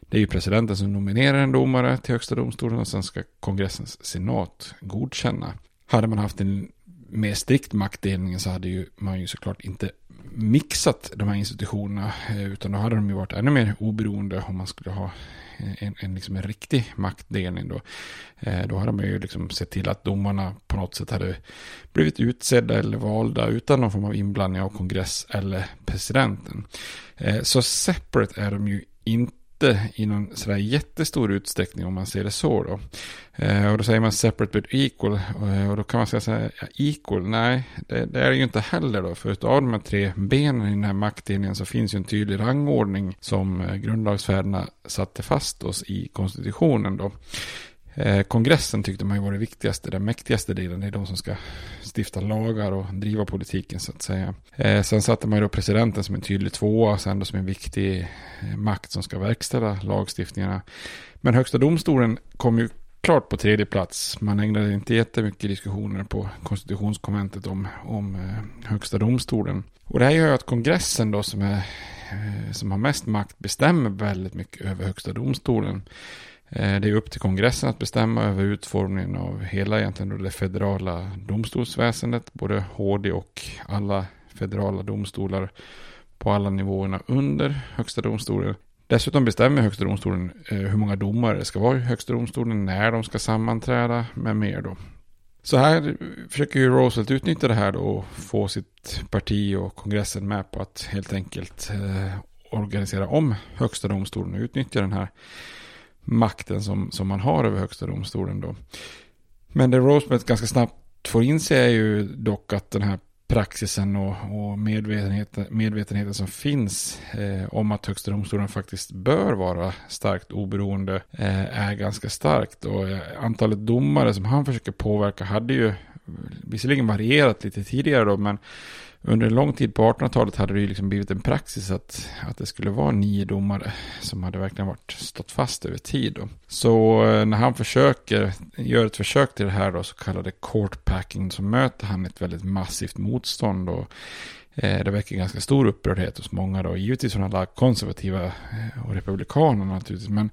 det är ju presidenten som nominerar en domare till högsta domstolen och sen ska kongressens senat godkänna. Hade man haft en mer strikt maktdelning så hade ju man ju såklart inte mixat de här institutionerna eh, utan då hade de ju varit ännu mer oberoende om man skulle ha en, en, liksom en riktig maktdelning då. Eh, då hade man ju liksom sett till att domarna på något sätt hade blivit utsedda eller valda utan någon form av inblandning av kongress eller presidenten. Eh, så separate är de ju inte i någon sådär jättestor utsträckning om man ser det så då. Eh, och då säger man separate but equal. Eh, och då kan man säga så här, ja, equal, nej, det, det, är det ju inte heller då. För utav de här tre benen i den här maktdelningen så finns ju en tydlig rangordning som eh, grundlagsfäderna satte fast oss i konstitutionen då. Eh, kongressen tyckte man ju var det viktigaste, den mäktigaste delen. Det är de som ska stifta lagar och driva politiken så att säga. Eh, sen satte man ju då presidenten som en tydlig tvåa, sen då som en viktig eh, makt som ska verkställa lagstiftningarna. Men högsta domstolen kom ju klart på tredje plats. Man ägnade inte jättemycket diskussioner på konstitutionskonventet om, om eh, högsta domstolen. Och det här gör ju att kongressen då som, är, eh, som har mest makt bestämmer väldigt mycket över högsta domstolen. Eh, det är upp till kongressen att bestämma över utformningen av hela egentligen det federala domstolsväsendet, både HD och alla federala domstolar på alla nivåerna under högsta domstolen. Dessutom bestämmer högsta domstolen eh, hur många domare det ska vara i högsta domstolen, när de ska sammanträda med mer då. Så här försöker ju Roosevelt utnyttja det här då och få sitt parti och kongressen med på att helt enkelt eh, organisera om högsta domstolen och utnyttja den här makten som, som man har över högsta domstolen då. Men det Roosevelt ganska snabbt får inse är ju dock att den här praxisen och, och medvetenheten, medvetenheten som finns eh, om att högsta domstolen faktiskt bör vara starkt oberoende eh, är ganska starkt. Och eh, antalet domare som han försöker påverka hade ju visserligen varierat lite tidigare då, men under en lång tid på 1800-talet hade det ju liksom blivit en praxis att, att det skulle vara nio domare som hade verkligen varit stått fast över tid. Då. Så eh, när han försöker, gör ett försök till det här då, så kallade court packing, så möter han ett väldigt massivt motstånd. Och, eh, det väcker ganska stor upprördhet hos många då, givetvis från alla konservativa eh, och republikanerna naturligtvis. Men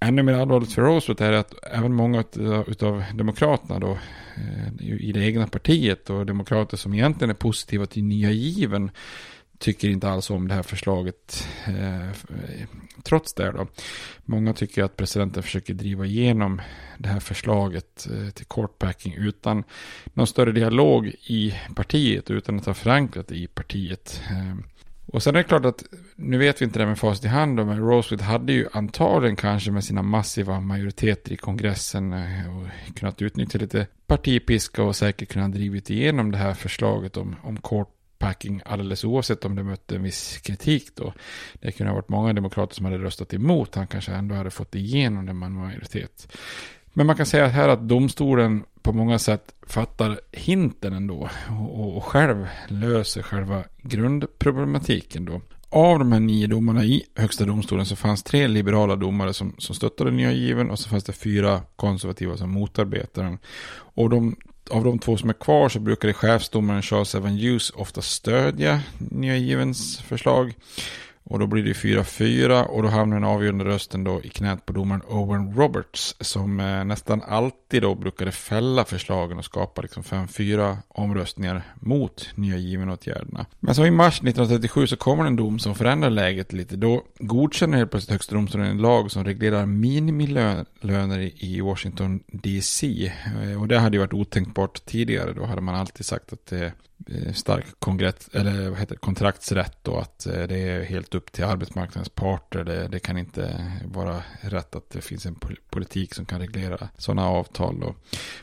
ännu mer allvarligt för Roosevelt är att även många av demokraterna då eh, i det egna partiet och demokrater som egentligen är positiva till nya given tycker inte alls om det här förslaget eh, eh, trots det då. Många tycker att presidenten försöker driva igenom det här förslaget till courtpacking utan någon större dialog i partiet utan att ha förankrat det i partiet. Och sen är det klart att, nu vet vi inte det med facit i hand, men Rosewood hade ju antagligen kanske med sina massiva majoriteter i kongressen eh, och kunnat utnyttja lite partipiska och säkert kunnat drivit igenom det här förslaget om, om court packing alldeles oavsett om det mötte en viss kritik då. Det kunde ha varit många demokrater som hade röstat emot. Han kanske ändå hade fått igenom det med majoritet. Men man kan säga här att domstolen på många sätt fattar hinten ändå och, och själv löser själva grundproblematiken då. Av de här nio domarna i högsta domstolen så fanns tre liberala domare som, som stöttade nya given och så fanns det fyra konservativa som motarbetade den. Och de av de två som är kvar så brukade chefsdomaren Charles Evan Hughes ofta stödja nya givens förslag. Och då blir det 4-4 och då hamnar den avgörande rösten då i knät på domaren Owen Roberts som eh, nästan alltid då brukade fälla förslagen och skapa liksom 5-4 omröstningar mot nya givenåtgärderna. Men så i mars 1937 så kommer en dom som förändrar läget lite. Då godkänner helt plötsligt högsta domstolen en lag som reglerar minimilöner i Washington DC. Eh, och det hade ju varit otänkbart tidigare. Då hade man alltid sagt att det Eh, Eh, stark kongress, eller vad heter kontraktsrätt och att eh, det är helt upp till arbetsmarknadens parter. Det, det, kan inte vara rätt att det finns en politik som kan reglera sådana avtal. Då.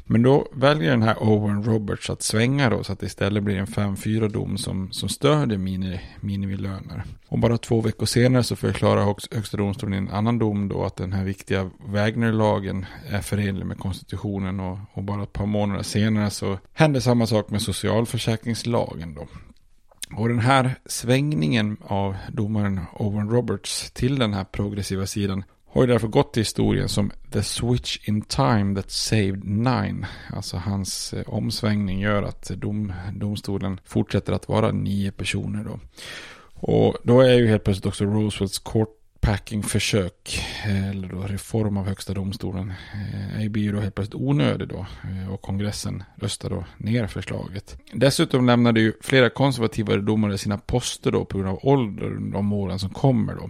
Men då väljer den här Owen Roberts att svänga då så att det istället blir en 5-4 dom som, som stödjer mini, minimilöner. Och bara två veckor senare så förklarar högsta domstolen i en annan dom då att den här viktiga Wagnerlagen är förenlig med konstitutionen och, och bara ett par månader senare så händer samma sak med socialförsäkringen försäkringslagen då. Och den här svängningen av domaren Owen Roberts till den här progressiva sidan har ju därför gått till historien som the switch in time that saved nine. Alltså hans eh, omsvängning gör att dom, domstolen fortsätter att vara nio personer då. Och då är ju helt plötsligt också Roosevelts court eh, eller då reform av högsta domstolen, eh, blir ju då helt plötsligt onödig då. Eh, och kongressen röstar då ner förslaget. Dessutom lämnade ju flera konservativa domare sina poster då på grund av ålder de åren som kommer då.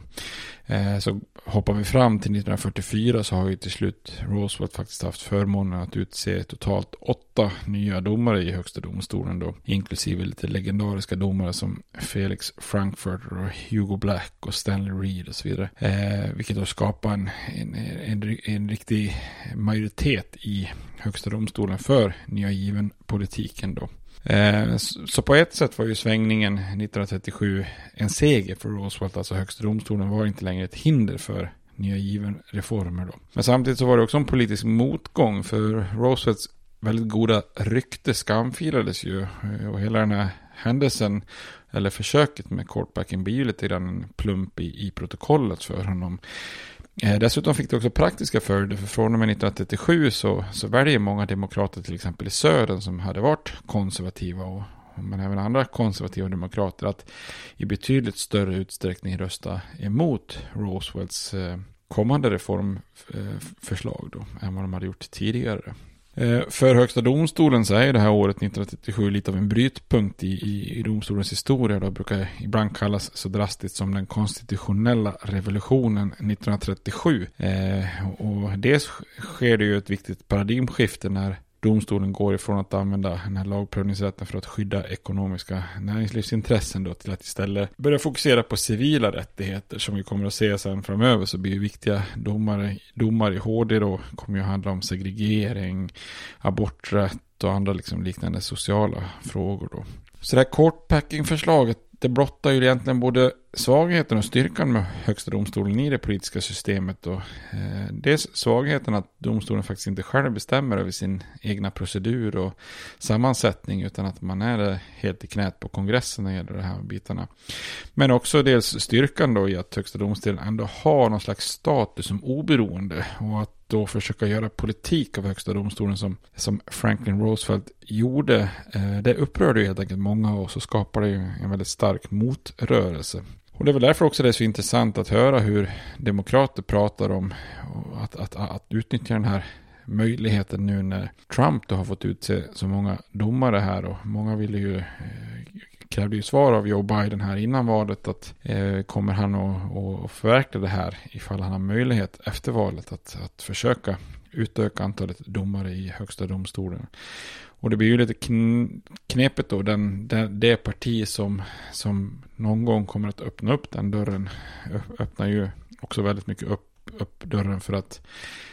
Eh, så hoppar vi fram till 1944 så har ju till slut Roosevelt faktiskt haft förmånen att utse totalt åtta nya domare i högsta domstolen då. Inklusive lite legendariska domare som Felix Frankfurter och Hugo Black och Stanley Reed och så vidare. Eh, vilket då skapar en, en, en, en riktig majoritet i högsta domstolen för nya given politiken då. Eh, så på ett sätt var ju svängningen 1937 en seger för Roosevelt, alltså högsta domstolen var inte längre ett hinder för nya given reformer då. Men samtidigt så var det också en politisk motgång för Roosevelts väldigt goda rykte skamfilades ju eh, och hela den här händelsen eller försöket med courtbacking blir ju lite grann en plump i, i protokollet för honom. Eh, dessutom fick det också praktiska följder, för från och med 1937 så, så väljer många demokrater till exempel i södern som hade varit konservativa och men även andra konservativa demokrater att i betydligt större utsträckning rösta emot Roosevelts eh, kommande reformförslag eh, då, än vad de hade gjort tidigare. Eh, för Högsta domstolen så är det här året 1937 lite av en brytpunkt i, i, i domstolens historia. Det brukar ibland kallas så drastiskt som den konstitutionella revolutionen 1937. Eh, och dels sker det ju ett viktigt paradigmskifte när domstolen går ifrån att använda den här lagprövningsrätten för att skydda ekonomiska näringslivsintressen då till att istället börja fokusera på civila rättigheter som vi kommer att se sen framöver så blir viktiga domare, domar i HD då kommer ju handla om segregering, aborträtt och andra liksom liknande sociala frågor då. Så det här kortpacking-förslaget det blottar ju egentligen både svagheten och styrkan med högsta domstolen i det politiska systemet. Och, eh, dels svagheten att domstolen faktiskt inte själv bestämmer över sin egna procedur och sammansättning utan att man är helt i knät på kongressen när det gäller de här bitarna. Men också dels styrkan då i att högsta domstolen ändå har någon slags status som oberoende och att då försöka göra politik av högsta domstolen som, som Franklin Roosevelt gjorde. Eh, det upprörde ju helt enkelt många och så skapade skapade ju en väldigt stark motrörelse. Och det är väl därför också det är så intressant att höra hur demokrater pratar om att, att, att utnyttja den här möjligheten nu när Trump då har fått utse så många domare här och många ville ju eh, krävde ju svar av Joe Biden här innan valet att eh, kommer han att, förverkliga det här ifall han har möjlighet efter valet att, att försöka utöka antalet domare i högsta domstolen. Och det blir ju lite knepigt då, den, den, det parti som, som någon gång kommer att öppna upp den dörren öppnar ju också väldigt mycket upp, upp dörren för att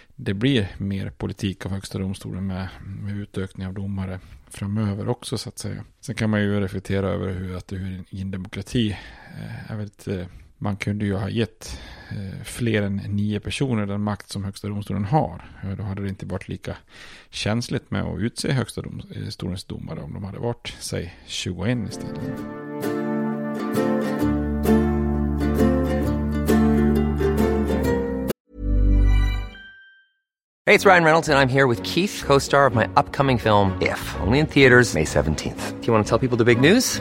det blir mer politik av högsta domstolen med, med utökning av domare framöver också så att säga. Sen kan man ju reflektera över hur, att hur i en demokrati eh, är väldigt, man kunde ju ha gett eh, fler än nio personer den makt som högsta domstolen har. Eh, då hade det inte varit lika känsligt med att utse högsta domstolens eh, domare om de hade varit, säg 21 istället. Hej, det är Ryan Reynolds, och jag är här med Keith, co star of my upcoming film, If, only in theaters, May 17th. Do you want to tell people the big news?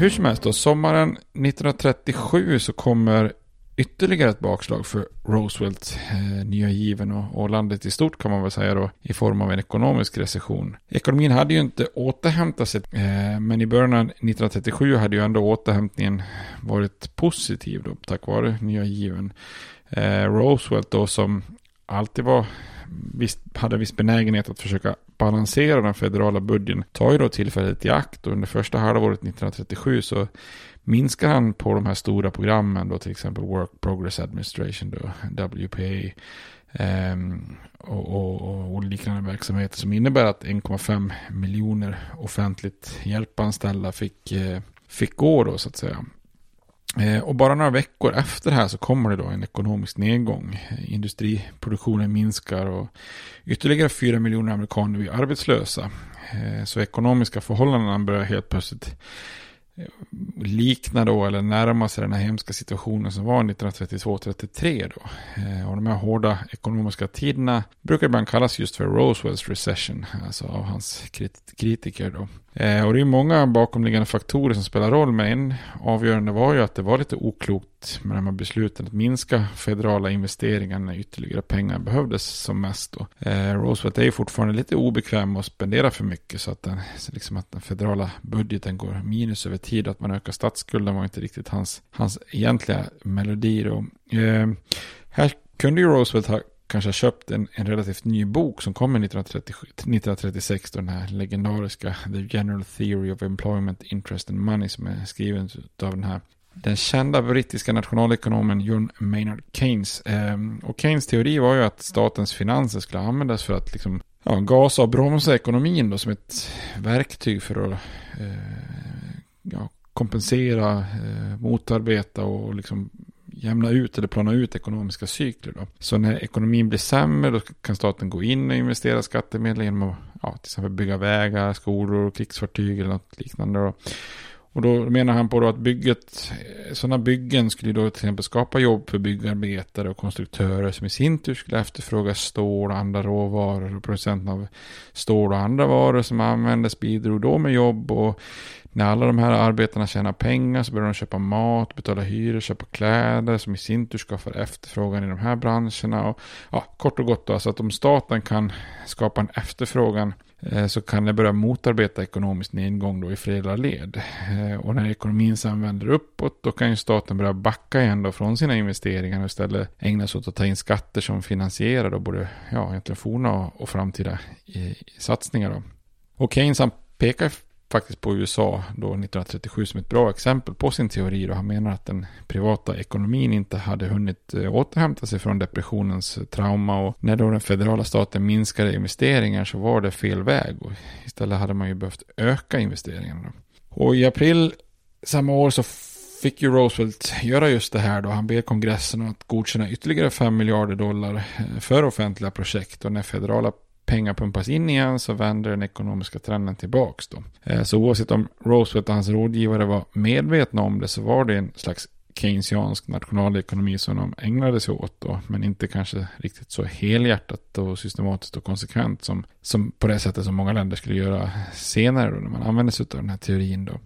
Hur som helst då, sommaren 1937 så kommer ytterligare ett bakslag för Roosevelt, eh, nya given och, och, landet i stort kan man väl säga då, i form av en ekonomisk recession. Ekonomin hade ju inte återhämtat sig, eh, men i början av 1937 hade ju ändå återhämtningen varit positiv då, tack vare nya given. Eh, Roosevelt då som alltid var visst, hade viss benägenhet att försöka balansera den federala budgeten tar ju då tillfället i akt och under första halvåret 1937 så minskar han på de här stora programmen då till exempel Work Progress Administration då, WPA Um, ehm, och, och, och, liknande verksamheter som innebär att 1,5 miljoner offentligt hjälpanställda fick, eh, fick gå då så att säga. Eh, och bara några veckor efter det här så kommer det då en ekonomisk nedgång. Eh, industriproduktionen minskar och ytterligare fyra miljoner amerikaner blir arbetslösa. Eh, så ekonomiska förhållanden börjar helt plötsligt likna då eller närma sig den här hemska situationen som var 1932-33 då. Och de här hårda ekonomiska tiderna brukar ibland kallas just för Roosevelts recession, alltså av hans kritiker då. Eh, och det är många bakomliggande faktorer som spelar roll, men en avgörande var ju att det var lite oklokt med de här besluten att minska federala investeringar när ytterligare pengar behövdes som mest. Eh, Roosevelt är ju fortfarande lite obekväm och spenderar för mycket så att den, liksom att den federala budgeten går minus över tid och att man ökar statsskulden var inte riktigt hans, hans egentliga melodi. Då. Eh, här kunde ju Roosevelt ha kanske har köpt en, en relativt ny bok som kommer 1936, den här legendariska The General Theory of Employment, Interest and Money som är skriven av den här den kända brittiska nationalekonomen John Maynard Keynes. Ehm, och Keynes teori var ju att statens finanser skulle användas för att liksom, ja, gasa och bromsa ekonomin då, som ett verktyg för att eh, ja, kompensera, eh, motarbeta och liksom jämna ut eller plana ut ekonomiska cykler. Då. Så när ekonomin blir sämre då kan staten gå in och investera skattemedel genom att ja, till exempel bygga vägar, skolor, krigsfartyg eller något liknande. Då. Och då menar han på då att bygget, sådana byggen skulle då till exempel skapa jobb för byggarbetare och konstruktörer som i sin tur skulle efterfråga stål och andra råvaror. Och producenten av stål och andra varor som användes bidrog då med jobb och när alla de här arbetarna tjänar pengar så börjar de köpa mat, betala hyror, köpa kläder som i sin tur skapar efterfrågan i de här branscherna. Och, ja, kort och gott då, alltså att om staten kan skapa en efterfrågan eh, så kan det börja motarbeta ekonomisk nedgång då i flera led. Eh, och när ekonomin sen vänder uppåt då kan ju staten börja backa igen då från sina investeringar och istället ägna sig åt att ta in skatter som finansierar då både ja, egentligen forna och, och framtida i, i satsningar. Då. Och Keynes han pekar faktiskt på USA då 1937 som ett bra exempel på sin teori. Då han menar att den privata ekonomin inte hade hunnit eh, återhämta sig från depressionens eh, trauma och när då den federala staten minskade investeringar så var det fel väg och istället hade man ju behövt öka investeringarna. Och i april samma år så fick ju Roosevelt göra just det här då. Han ber kongressen att godkänna ytterligare 5 miljarder dollar eh, för offentliga projekt och när federala pengar pumpas in igen så vänder den ekonomiska trenden tillbaks då. Eh, så oavsett om Roosevelt och hans rådgivare var medvetna om det så var det en slags keynesiansk nationalekonomi som de ägnade sig åt då, men inte kanske riktigt så helhjärtat och systematiskt och konsekvent som, som på det sättet som många länder skulle göra senare då, när man använde sig av den här teorin då.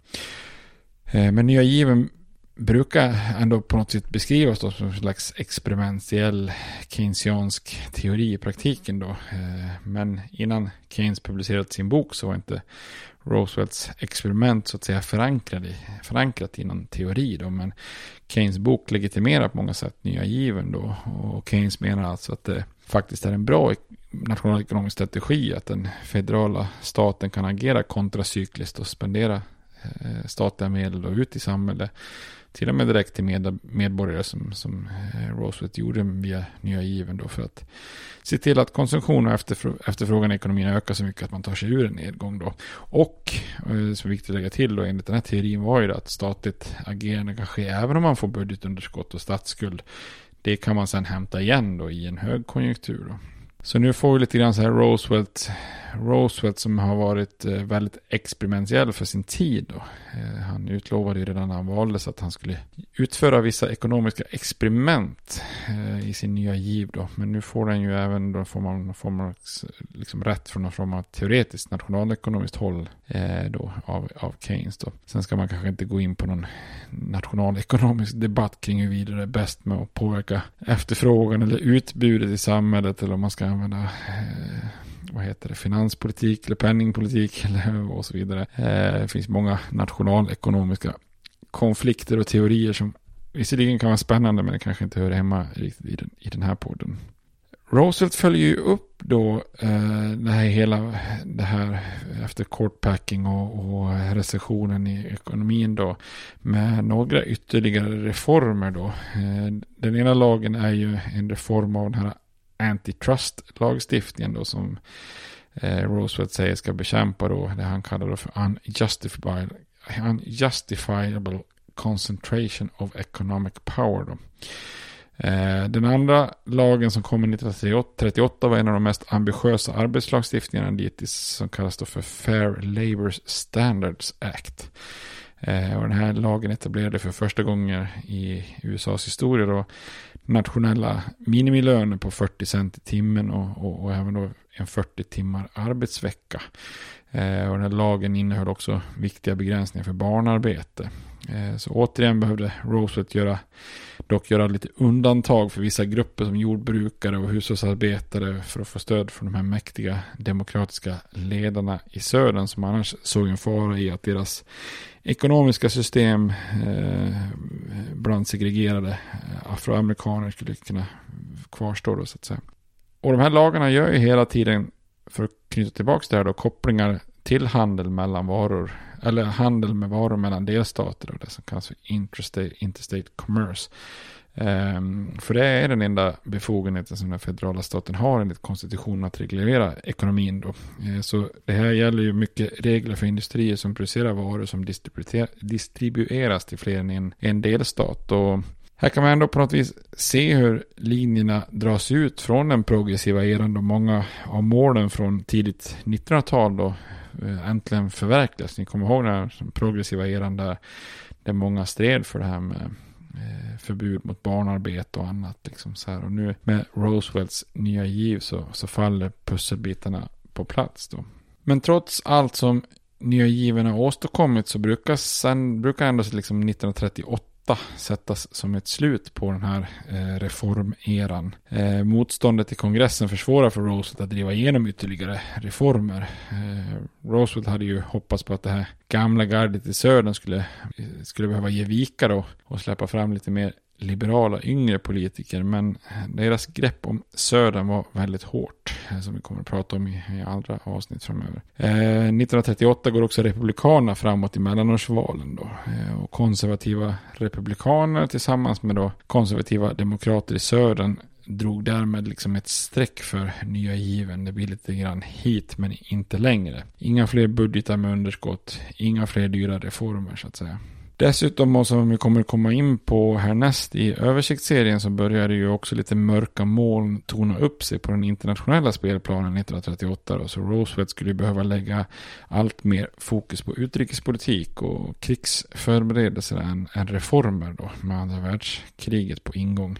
Eh, men nya given brukar ändå på något sätt beskrivas då som en slags experimentell keynesiansk teori i praktiken då. Eh, men innan Keynes publicerat sin bok så var inte Roosevelts experiment så att säga förankrat i, förankrat i någon teori då. Men Keynes bok legitimerar på många sätt nya given då. Och Keynes menar alltså att det faktiskt är en bra nationalekonomisk strategi att den federala staten kan agera kontracykliskt och spendera eh, statliga medel ut i samhället till och med direkt till med, medborgare som, som eh, Roosevelt gjorde via nya given då för att se till att konsumtion och efterfrågan i ekonomin ökar så mycket att man tar sig ur en nedgång då. Och, eh, som är viktigt att lägga till då, enligt den här teorin var ju det att statligt agerande kan ske även om man får budgetunderskott och statsskuld. Det kan man sedan hämta igen då i en högkonjunktur då. Så nu får vi lite grann så här Roosevelt, Roosevelt som har varit eh, väldigt experimentell för sin tid. Då. Eh, han utlovade ju redan när han valdes att han skulle utföra vissa ekonomiska experiment eh, i sin nya giv. Då. Men nu får han ju även då får man, får man liksom rätt från någon form av teoretiskt nationalekonomiskt håll då, av, av Keynes. Då. Sen ska man kanske inte gå in på någon nationalekonomisk debatt kring huruvida det är bäst med att påverka efterfrågan eller utbudet i samhället eller om man ska använda eh, vad heter det, finanspolitik eller penningpolitik eller och så vidare. Eh, det finns många nationalekonomiska konflikter och teorier som visserligen kan vara spännande men det kanske inte hör hemma riktigt i den, i den här podden. Roosevelt följer ju upp då eh, det här hela det här efter courtpacking och, och recessionen i ekonomin då med några ytterligare reformer då. Eh, den ena lagen är ju en reform av den här antitrust-lagstiftningen då som eh, Roosevelt säger ska bekämpa då det han kallar då för unjustifiable, unjustifiable concentration of economic power då. Eh, den andra lagen som kom 1938 var en av de mest ambitiösa arbetslagstiftningarna dittills som kallas då för Fair Labor Standards Act. Eh, och den här lagen etablerade för första gången i USAs historia då nationella minimilöner på 40 cent i timmen och, och, och även då en 40 timmar arbetsvecka. Eh, och den här lagen innehöll också viktiga begränsningar för barnarbete. Eh, så återigen behövde Roosevelt göra, dock göra lite undantag för vissa grupper som jordbrukare och hushållsarbetare för att få stöd från de här mäktiga demokratiska ledarna i södern som annars såg en fara i att deras ekonomiska system eh, bland segregerade eh, afroamerikaner skulle kunna kvarstå då så att säga. Och de här lagarna gör ju hela tiden, för att knyta tillbaka det här då, kopplingar till handel mellan varor, eller handel med varor mellan delstater, och det som kallas för interstate, interstate commerce. Um, för det är den enda befogenheten som den federala staten har enligt konstitutionen att reglera ekonomin. Då. Uh, så det här gäller ju mycket regler för industrier som producerar varor som distribueras till fler än en, en delstat. Och här kan man ändå på något vis se hur linjerna dras ut från den progressiva eran då många av målen från tidigt 1900-tal då eh, äntligen förverkligas. Ni kommer ihåg den här progressiva eran där, där många stred för det här med Eh, förbud mot barnarbete och annat. Liksom så här. Och nu med Roosevelts nya giv så, så faller pusselbitarna på plats då. Men trots allt som nya given har åstadkommit så brukar, sen, brukar ändå liksom 1938 sättas som ett slut på den här eh, reformeran. Eh, motståndet i kongressen försvårar för Roosevelt att driva igenom ytterligare reformer. Eh, Roosevelt hade ju hoppats på att det här gamla gardet i södern skulle, skulle behöva ge vika då och släppa fram lite mer liberala yngre politiker. Men deras grepp om södern var väldigt hårt. Eh, som vi kommer att prata om i, i andra avsnitt framöver. Eh, 1938 går också republikanerna framåt i mellanårsvalen. Då, eh, och konservativa republikaner tillsammans med då konservativa demokrater i södern drog därmed liksom ett streck för nya given. Det blir lite grann hit men inte längre. Inga fler budgetar med underskott. Inga fler dyra reformer så att säga. Dessutom, och som vi kommer komma in på härnäst i översiktsserien, så börjar det ju också lite mörka moln tona upp sig på den internationella spelplanen 1938. Då. Så Roosevelt skulle behöva lägga allt mer fokus på utrikespolitik och krigsförberedelser än, än reformer då, med andra världskriget på ingång.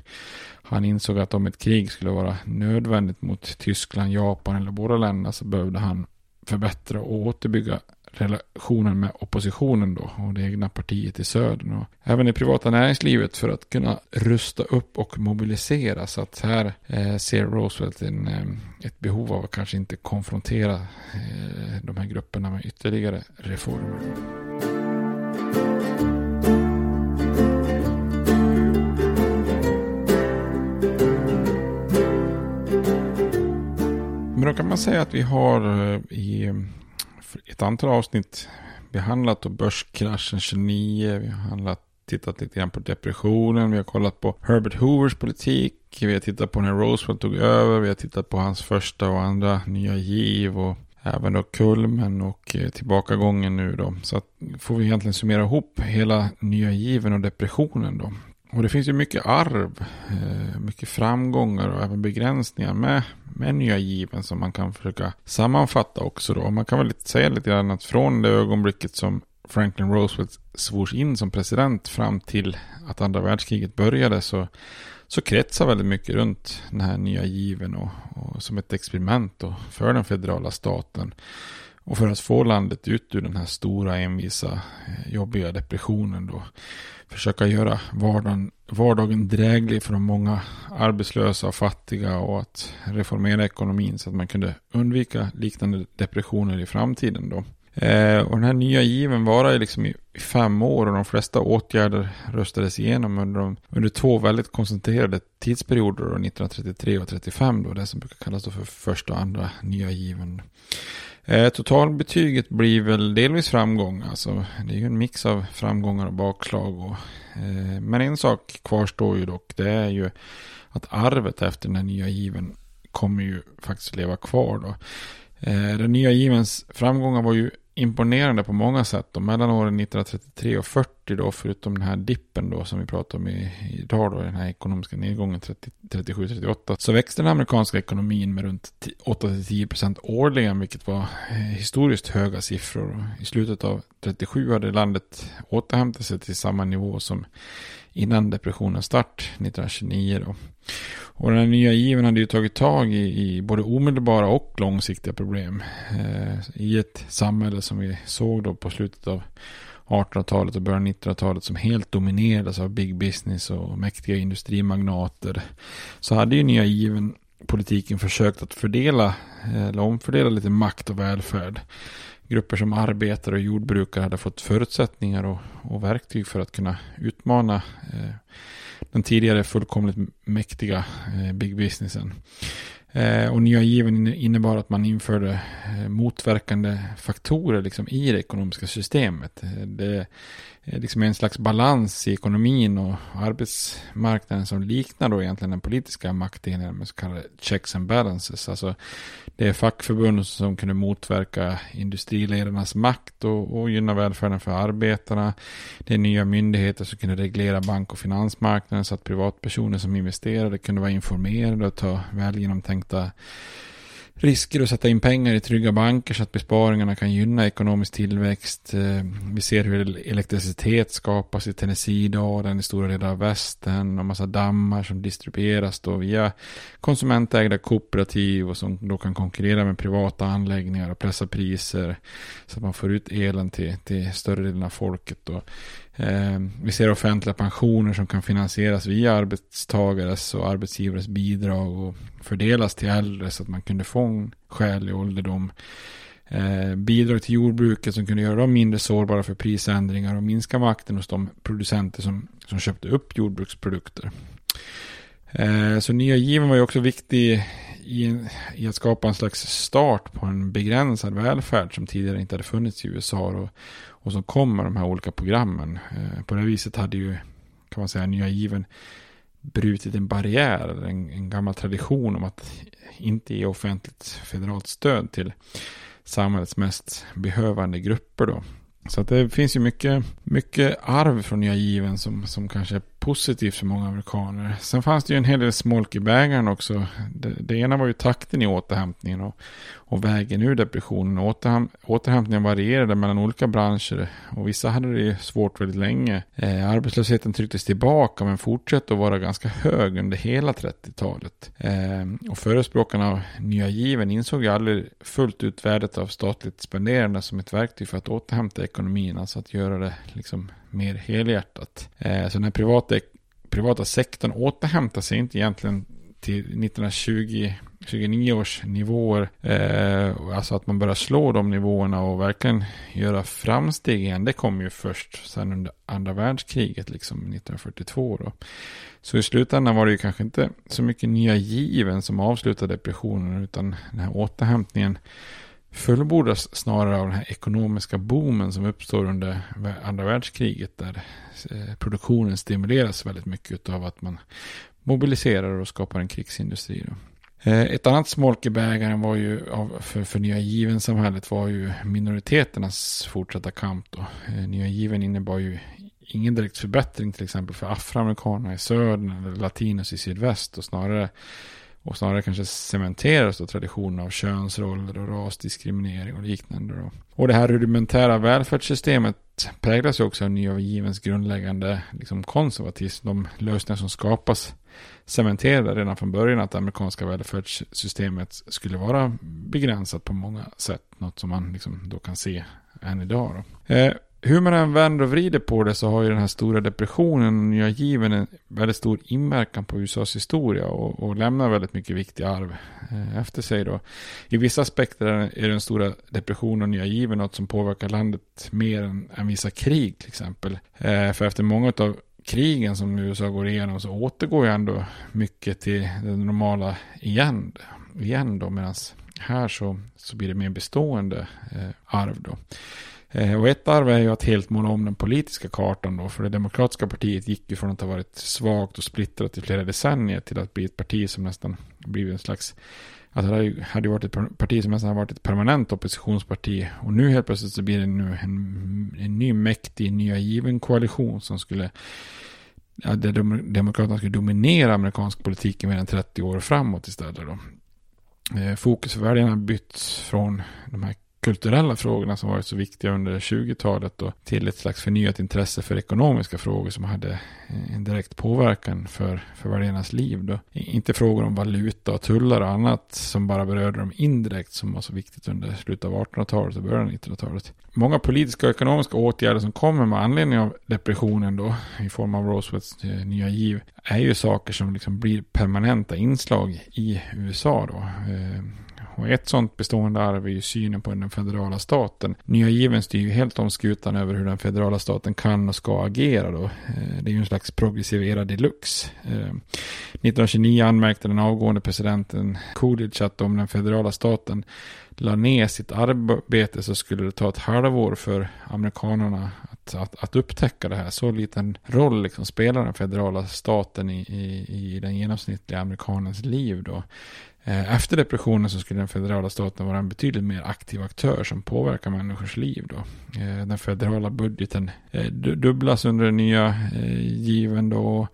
Han insåg att om ett krig skulle vara nödvändigt mot Tyskland, Japan eller båda länderna så behövde han förbättra och återbygga relationen med oppositionen då och det egna partiet i södern och även i privata näringslivet för att kunna rusta upp och mobilisera. Så att här eh, ser Roosevelt en, eh, ett behov av att kanske inte konfrontera eh, de här grupperna med ytterligare reformer. Men då kan man säga att vi har eh, i ett antal avsnitt behandlat då börskraschen 29. Vi har handlat, tittat lite grann på depressionen. Vi har kollat på Herbert Hoovers politik. Vi har tittat på när Roosevelt tog över. Vi har tittat på hans första och andra nya giv. Och även då kulmen och eh, tillbakagången nu då. Så att får vi egentligen summera ihop hela nya given och depressionen då. Och det finns ju mycket arv, eh, mycket framgångar och även begränsningar med, med nya given som man kan försöka sammanfatta också då. Man kan väl säga lite grann att från det ögonblicket som Franklin Roosevelt svors in som president fram till att andra världskriget började så, så kretsar väldigt mycket runt den här nya given och, och som ett experiment då för den federala staten. Och för att få landet ut ur den här stora envisa eh, jobbiga depressionen då försöka göra vardagen, vardagen dräglig för de många arbetslösa och fattiga och att reformera ekonomin så att man kunde undvika liknande depressioner i framtiden då. Eh, och den här nya given varar liksom i fem år och de flesta åtgärder röstades igenom under, de, under två väldigt koncentrerade tidsperioder, då, 1933 och 1935, då, det som brukar kallas för första och andra nya given. Eh, totalbetyget blir väl delvis framgång. Alltså, det är ju en mix av framgångar och bakslag. Och, eh, men en sak kvarstår ju dock. Det är ju att arvet efter den här nya given kommer ju faktiskt leva kvar. Då. Eh, den nya givens framgångar var ju imponerande på många sätt. Då. mellan åren 1933 och 40 då, förutom den här dippen då som vi pratar om i, idag då, den här ekonomiska nedgången 37-38, så växte den amerikanska ekonomin med runt 8-10% årligen, vilket var eh, historiskt höga siffror. I slutet av 37 hade landet återhämtat sig till samma nivå som innan depressionens start 1929 då. Och den här nya given hade ju tagit tag i, i både omedelbara och långsiktiga problem. Eh, I ett samhälle som vi såg då på slutet av 1800-talet och början av 1900-talet som helt dominerades av big business och mäktiga industrimagnater. Så hade ju nya given politiken försökt att fördela eh, eller omfördela lite makt och välfärd. Grupper som arbetare och jordbrukare hade fått förutsättningar och, och verktyg för att kunna utmana eh, den tidigare fullkomligt mäktiga eh, big businessen. Eh, och nya given innebar att man införde eh, motverkande faktorer liksom i det ekonomiska systemet. Eh, det liksom en slags balans i ekonomin och arbetsmarknaden som liknar då egentligen den politiska maktdelningen med så kallade checks and balances. Alltså det är fackförbund som kunde motverka industriledarnas makt och, och gynna välfärden för arbetarna. Det är nya myndigheter som kunde reglera bank och finansmarknaden så att privatpersoner som investerade kunde vara informerade och ta väl genomtänkta risker att sätta in pengar i trygga banker så att besparingarna kan gynna ekonomisk tillväxt. Eh, vi ser hur elektricitet skapas i Tennessee idag, den i stora delar av västern och massa dammar som distribueras då via konsumentägda kooperativ och som då kan konkurrera med privata anläggningar och pressa priser så att man får ut elen till, till större delen av folket. Då. Eh, vi ser offentliga pensioner som kan finansieras via arbetstagares och arbetsgivares bidrag och fördelas till äldre så att man kunde få en skälig ålderdom. Eh, bidrag till jordbruket som kunde göra dem mindre sårbara för prisändringar och minska makten hos de producenter som, som köpte upp jordbruksprodukter. Eh, så nya given var ju också viktig i, i, att skapa en slags start på en begränsad välfärd som tidigare inte hade funnits i USA. Och, och som kom med de här olika programmen. Eh, på det viset hade ju, kan man säga, nya given brutit en barriär, en, en gammal tradition om att inte ge offentligt federalt stöd till samhällets mest behövande grupper då. Så att det finns ju mycket, mycket arv från nya given som, som kanske positivt för många amerikaner. Sen fanns det ju en hel del smolk i bägaren också. Det, det ena var ju takten i återhämtningen och, och vägen ur depressionen. Återham, återhämtningen varierade mellan olika branscher och vissa hade det ju svårt väldigt länge. Eh, arbetslösheten trycktes tillbaka men fortsatte att vara ganska hög under hela 30-talet. Eh, och förespråkarna av nya given insåg ju aldrig fullt ut värdet av statligt spenderande som ett verktyg för att återhämta ekonomin. Alltså att göra det liksom mer helhjärtat. Eh, så den privata, privata sektorn återhämtar sig inte egentligen till 1920 29 års nivåer. Eh, alltså att man börjar slå de nivåerna och verkligen göra framsteg igen. Det kom ju först sen under andra världskriget, liksom 1942 då. Så i slutändan var det ju kanske inte så mycket nya given som avslutade depressionen, utan den här återhämtningen fullbordas snarare av den här ekonomiska boomen som uppstår under andra världskriget där eh, produktionen stimuleras väldigt mycket av att man mobiliserar och skapar en krigsindustri. Då. Eh, ett annat smolk i bägaren var ju för, för nya given samhället var ju minoriteternas fortsatta kamp då. Eh, nya given innebar ju ingen direkt förbättring till exempel för afroamerikanerna i södern eller latinos i sydväst och snarare och snarare kanske cementeras då traditionen av könsroller och rasdiskriminering och liknande. Då. Och det här rudimentära välfärdssystemet präglas ju också av nya givens grundläggande liksom, konservatism. De lösningar som skapas cementerade redan från början att det amerikanska välfärdssystemet skulle vara begränsat på många sätt. Något som man liksom då kan se än idag. Då. Eh, hur man än vänder och vrider på det så har ju den här stora depressionen och nya given en väldigt stor inverkan på USAs historia och, och lämnar väldigt mycket viktiga arv eh, efter sig då. I vissa aspekter är den stora depressionen och nya given något som påverkar landet mer än, än vissa krig till exempel. Eh, för efter många av krigen som USA går igenom så återgår ju ändå mycket till det normala igen, igen då medan här så, så blir det mer bestående eh, arv då. Eh, och ett arv är ju att helt måla om den politiska kartan då. För det demokratiska partiet gick ju från att ha varit svagt och splittrat i flera decennier till att bli ett parti som nästan blivit en slags Alltså det hade ju varit ett parti som nästan har varit ett permanent oppositionsparti. Och nu helt plötsligt så blir det nu en, en ny mäktig, nya given koalition som skulle ja, där Demokraterna skulle dominera amerikansk politik i mer än 30 år framåt istället. Då. Eh, fokus för väljarna bytts från de här kulturella frågorna som varit så viktiga under 20-talet och till ett slags förnyat intresse för ekonomiska frågor som hade eh, en direkt påverkan för, för väljarnas liv. Då. Inte frågor om valuta och tullar och annat som bara berörde dem indirekt som var så viktigt under slutet av 1800-talet och början av 1900-talet. Många politiska och ekonomiska åtgärder som kommer med anledning av depressionen då i form av Roosevelts eh, nya giv är ju saker som liksom blir permanenta inslag i USA då. Eh, och ett sånt bestående arv är ju synen på den federala staten. Nya given styr ju helt om skutan över hur den federala staten kan och ska agera då. Eh, det är ju en slags progressiv era deluxe. Eh, 1929 anmärkte den avgående presidenten Coolidge att om den federala staten la ner sitt arbete så skulle det ta ett halvår för amerikanerna att, att, att upptäcka det här. Så liten roll liksom spelar den federala staten i, i, i den genomsnittliga amerikanens liv då. Eh, efter depressionen så skulle den federala staten vara en betydligt mer aktiv aktör som påverkar människors liv. Då. Eh, den federala budgeten eh, dubblas under den nya given då.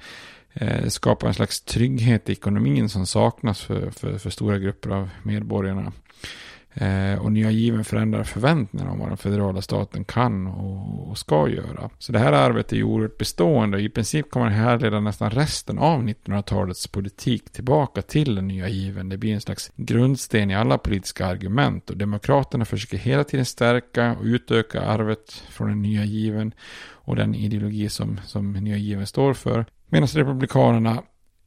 Skapar en slags trygghet i ekonomin som saknas för, för, för stora grupper av medborgarna. Eh, och nya given förändrar förväntningarna om vad den federala staten kan och, och, ska göra. Så det här arbetet är oerhört bestående. och I princip kan man härleda nästan resten av 1900-talets politik tillbaka till den nya given. Det blir en slags grundsten i alla politiska argument och demokraterna försöker hela tiden stärka och utöka arvet från den nya given och den ideologi som, som nya given står för. Medan republikanerna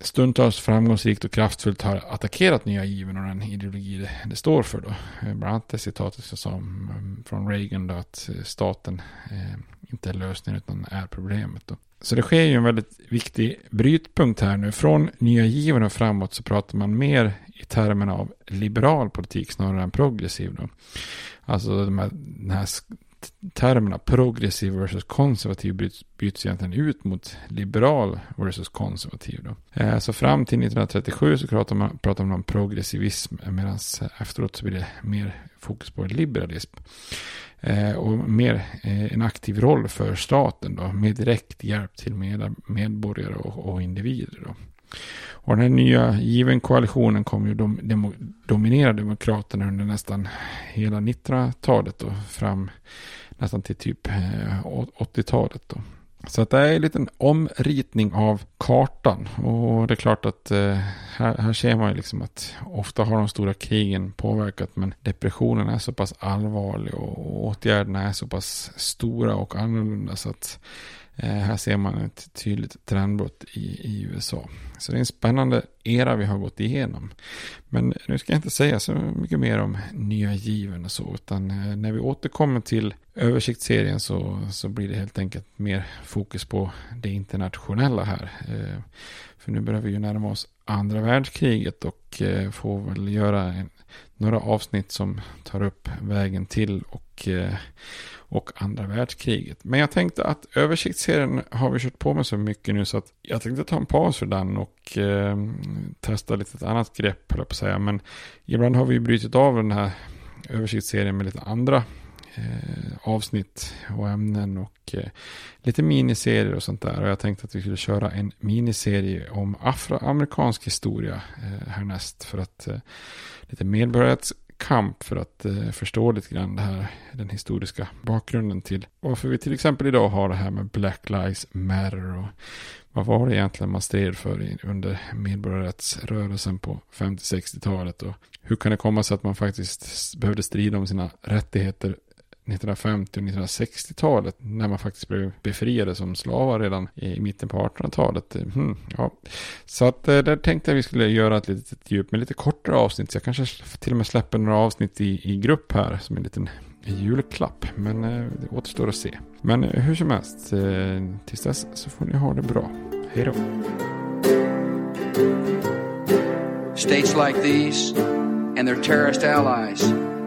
stundtals framgångsrikt och kraftfullt har attackerat nya given och den ideologi det, det står för. Då. Eh, bland annat det citatet som mm, från Reagan då, att eh, staten eh, inte är lösningen utan är problemet. Då. Så det sker ju en väldigt viktig brytpunkt här nu. Från nya given och framåt så pratar man mer i termerna av liberal politik snarare än progressiv. Då. Alltså de här, den här termerna progressiv versus konservativ byts, byts egentligen ut mot liberal versus konservativ. Då. Eh, så fram till 1937 så pratar man, pratar man om progressivism medan efteråt så blir det mer fokus på liberalism. Eh, och mer eh, en aktiv roll för staten då, med direkt hjälp till med, medborgare och, och individer. Då. Och den här nya given koalitionen kommer ju dom, demo, dominera Demokraterna under nästan hela 1900-talet och fram nästan till typ eh, 80-talet. Då. Så att det är en liten omritning av kartan. Och det är klart att eh, här, här ser man ju liksom att ofta har de stora krigen påverkat men depressionen är så pass allvarlig och åtgärderna är så pass stora och annorlunda så att Eh, här ser man ett tydligt trendbrott i, i, USA. Så det är en spännande era vi har gått igenom. Men nu ska jag inte säga så mycket mer om nya given och så, utan eh, när vi återkommer till översiktsserien så, så blir det helt enkelt mer fokus på det internationella här. Eh, för nu börjar vi ju närma oss andra världskriget och får väl göra en, några avsnitt som tar upp vägen till och eh, och andra världskriget. Men jag tänkte att översiktsserien har vi kört på med så mycket nu så att jag tänkte ta en paus för den och eh, testa lite ett annat grepp, höll jag på att säga. Men ibland har vi brutit av den här översiktsserien med lite andra Eh, avsnitt och ämnen och eh, lite miniserier och sånt där. Och jag tänkte att vi skulle köra en miniserie om afroamerikansk historia eh, härnäst för att eh, lite medborgarrättskamp för att eh, förstå lite grann det här, den historiska bakgrunden till varför vi till exempel idag har det här med Black Lives Matter och vad var det egentligen man stred för under medborgarrättsrörelsen på 50-60-talet och hur kan det komma sig att man faktiskt behövde strida om sina rättigheter 1950 och 1960-talet när man faktiskt blev befriade som slavar redan i mitten på 1800-talet. Mm, ja. Så att eh, där tänkte jag vi skulle göra ett litet djup med lite kortare avsnitt. Så jag kanske till och med släpper några avsnitt i, i grupp här som en liten julklapp. Men eh, det återstår att se. Men eh, hur som helst, tills dess så får ni ha det bra. Hej då. States like these and their terrorist allies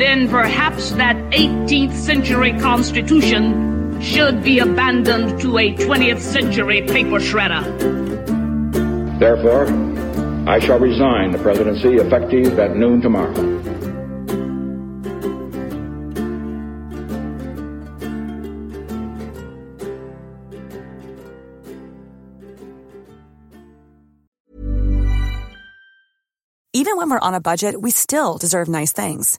then perhaps that 18th century Constitution should be abandoned to a 20th century paper shredder. Therefore, I shall resign the presidency effective at noon tomorrow. Even when we're on a budget, we still deserve nice things.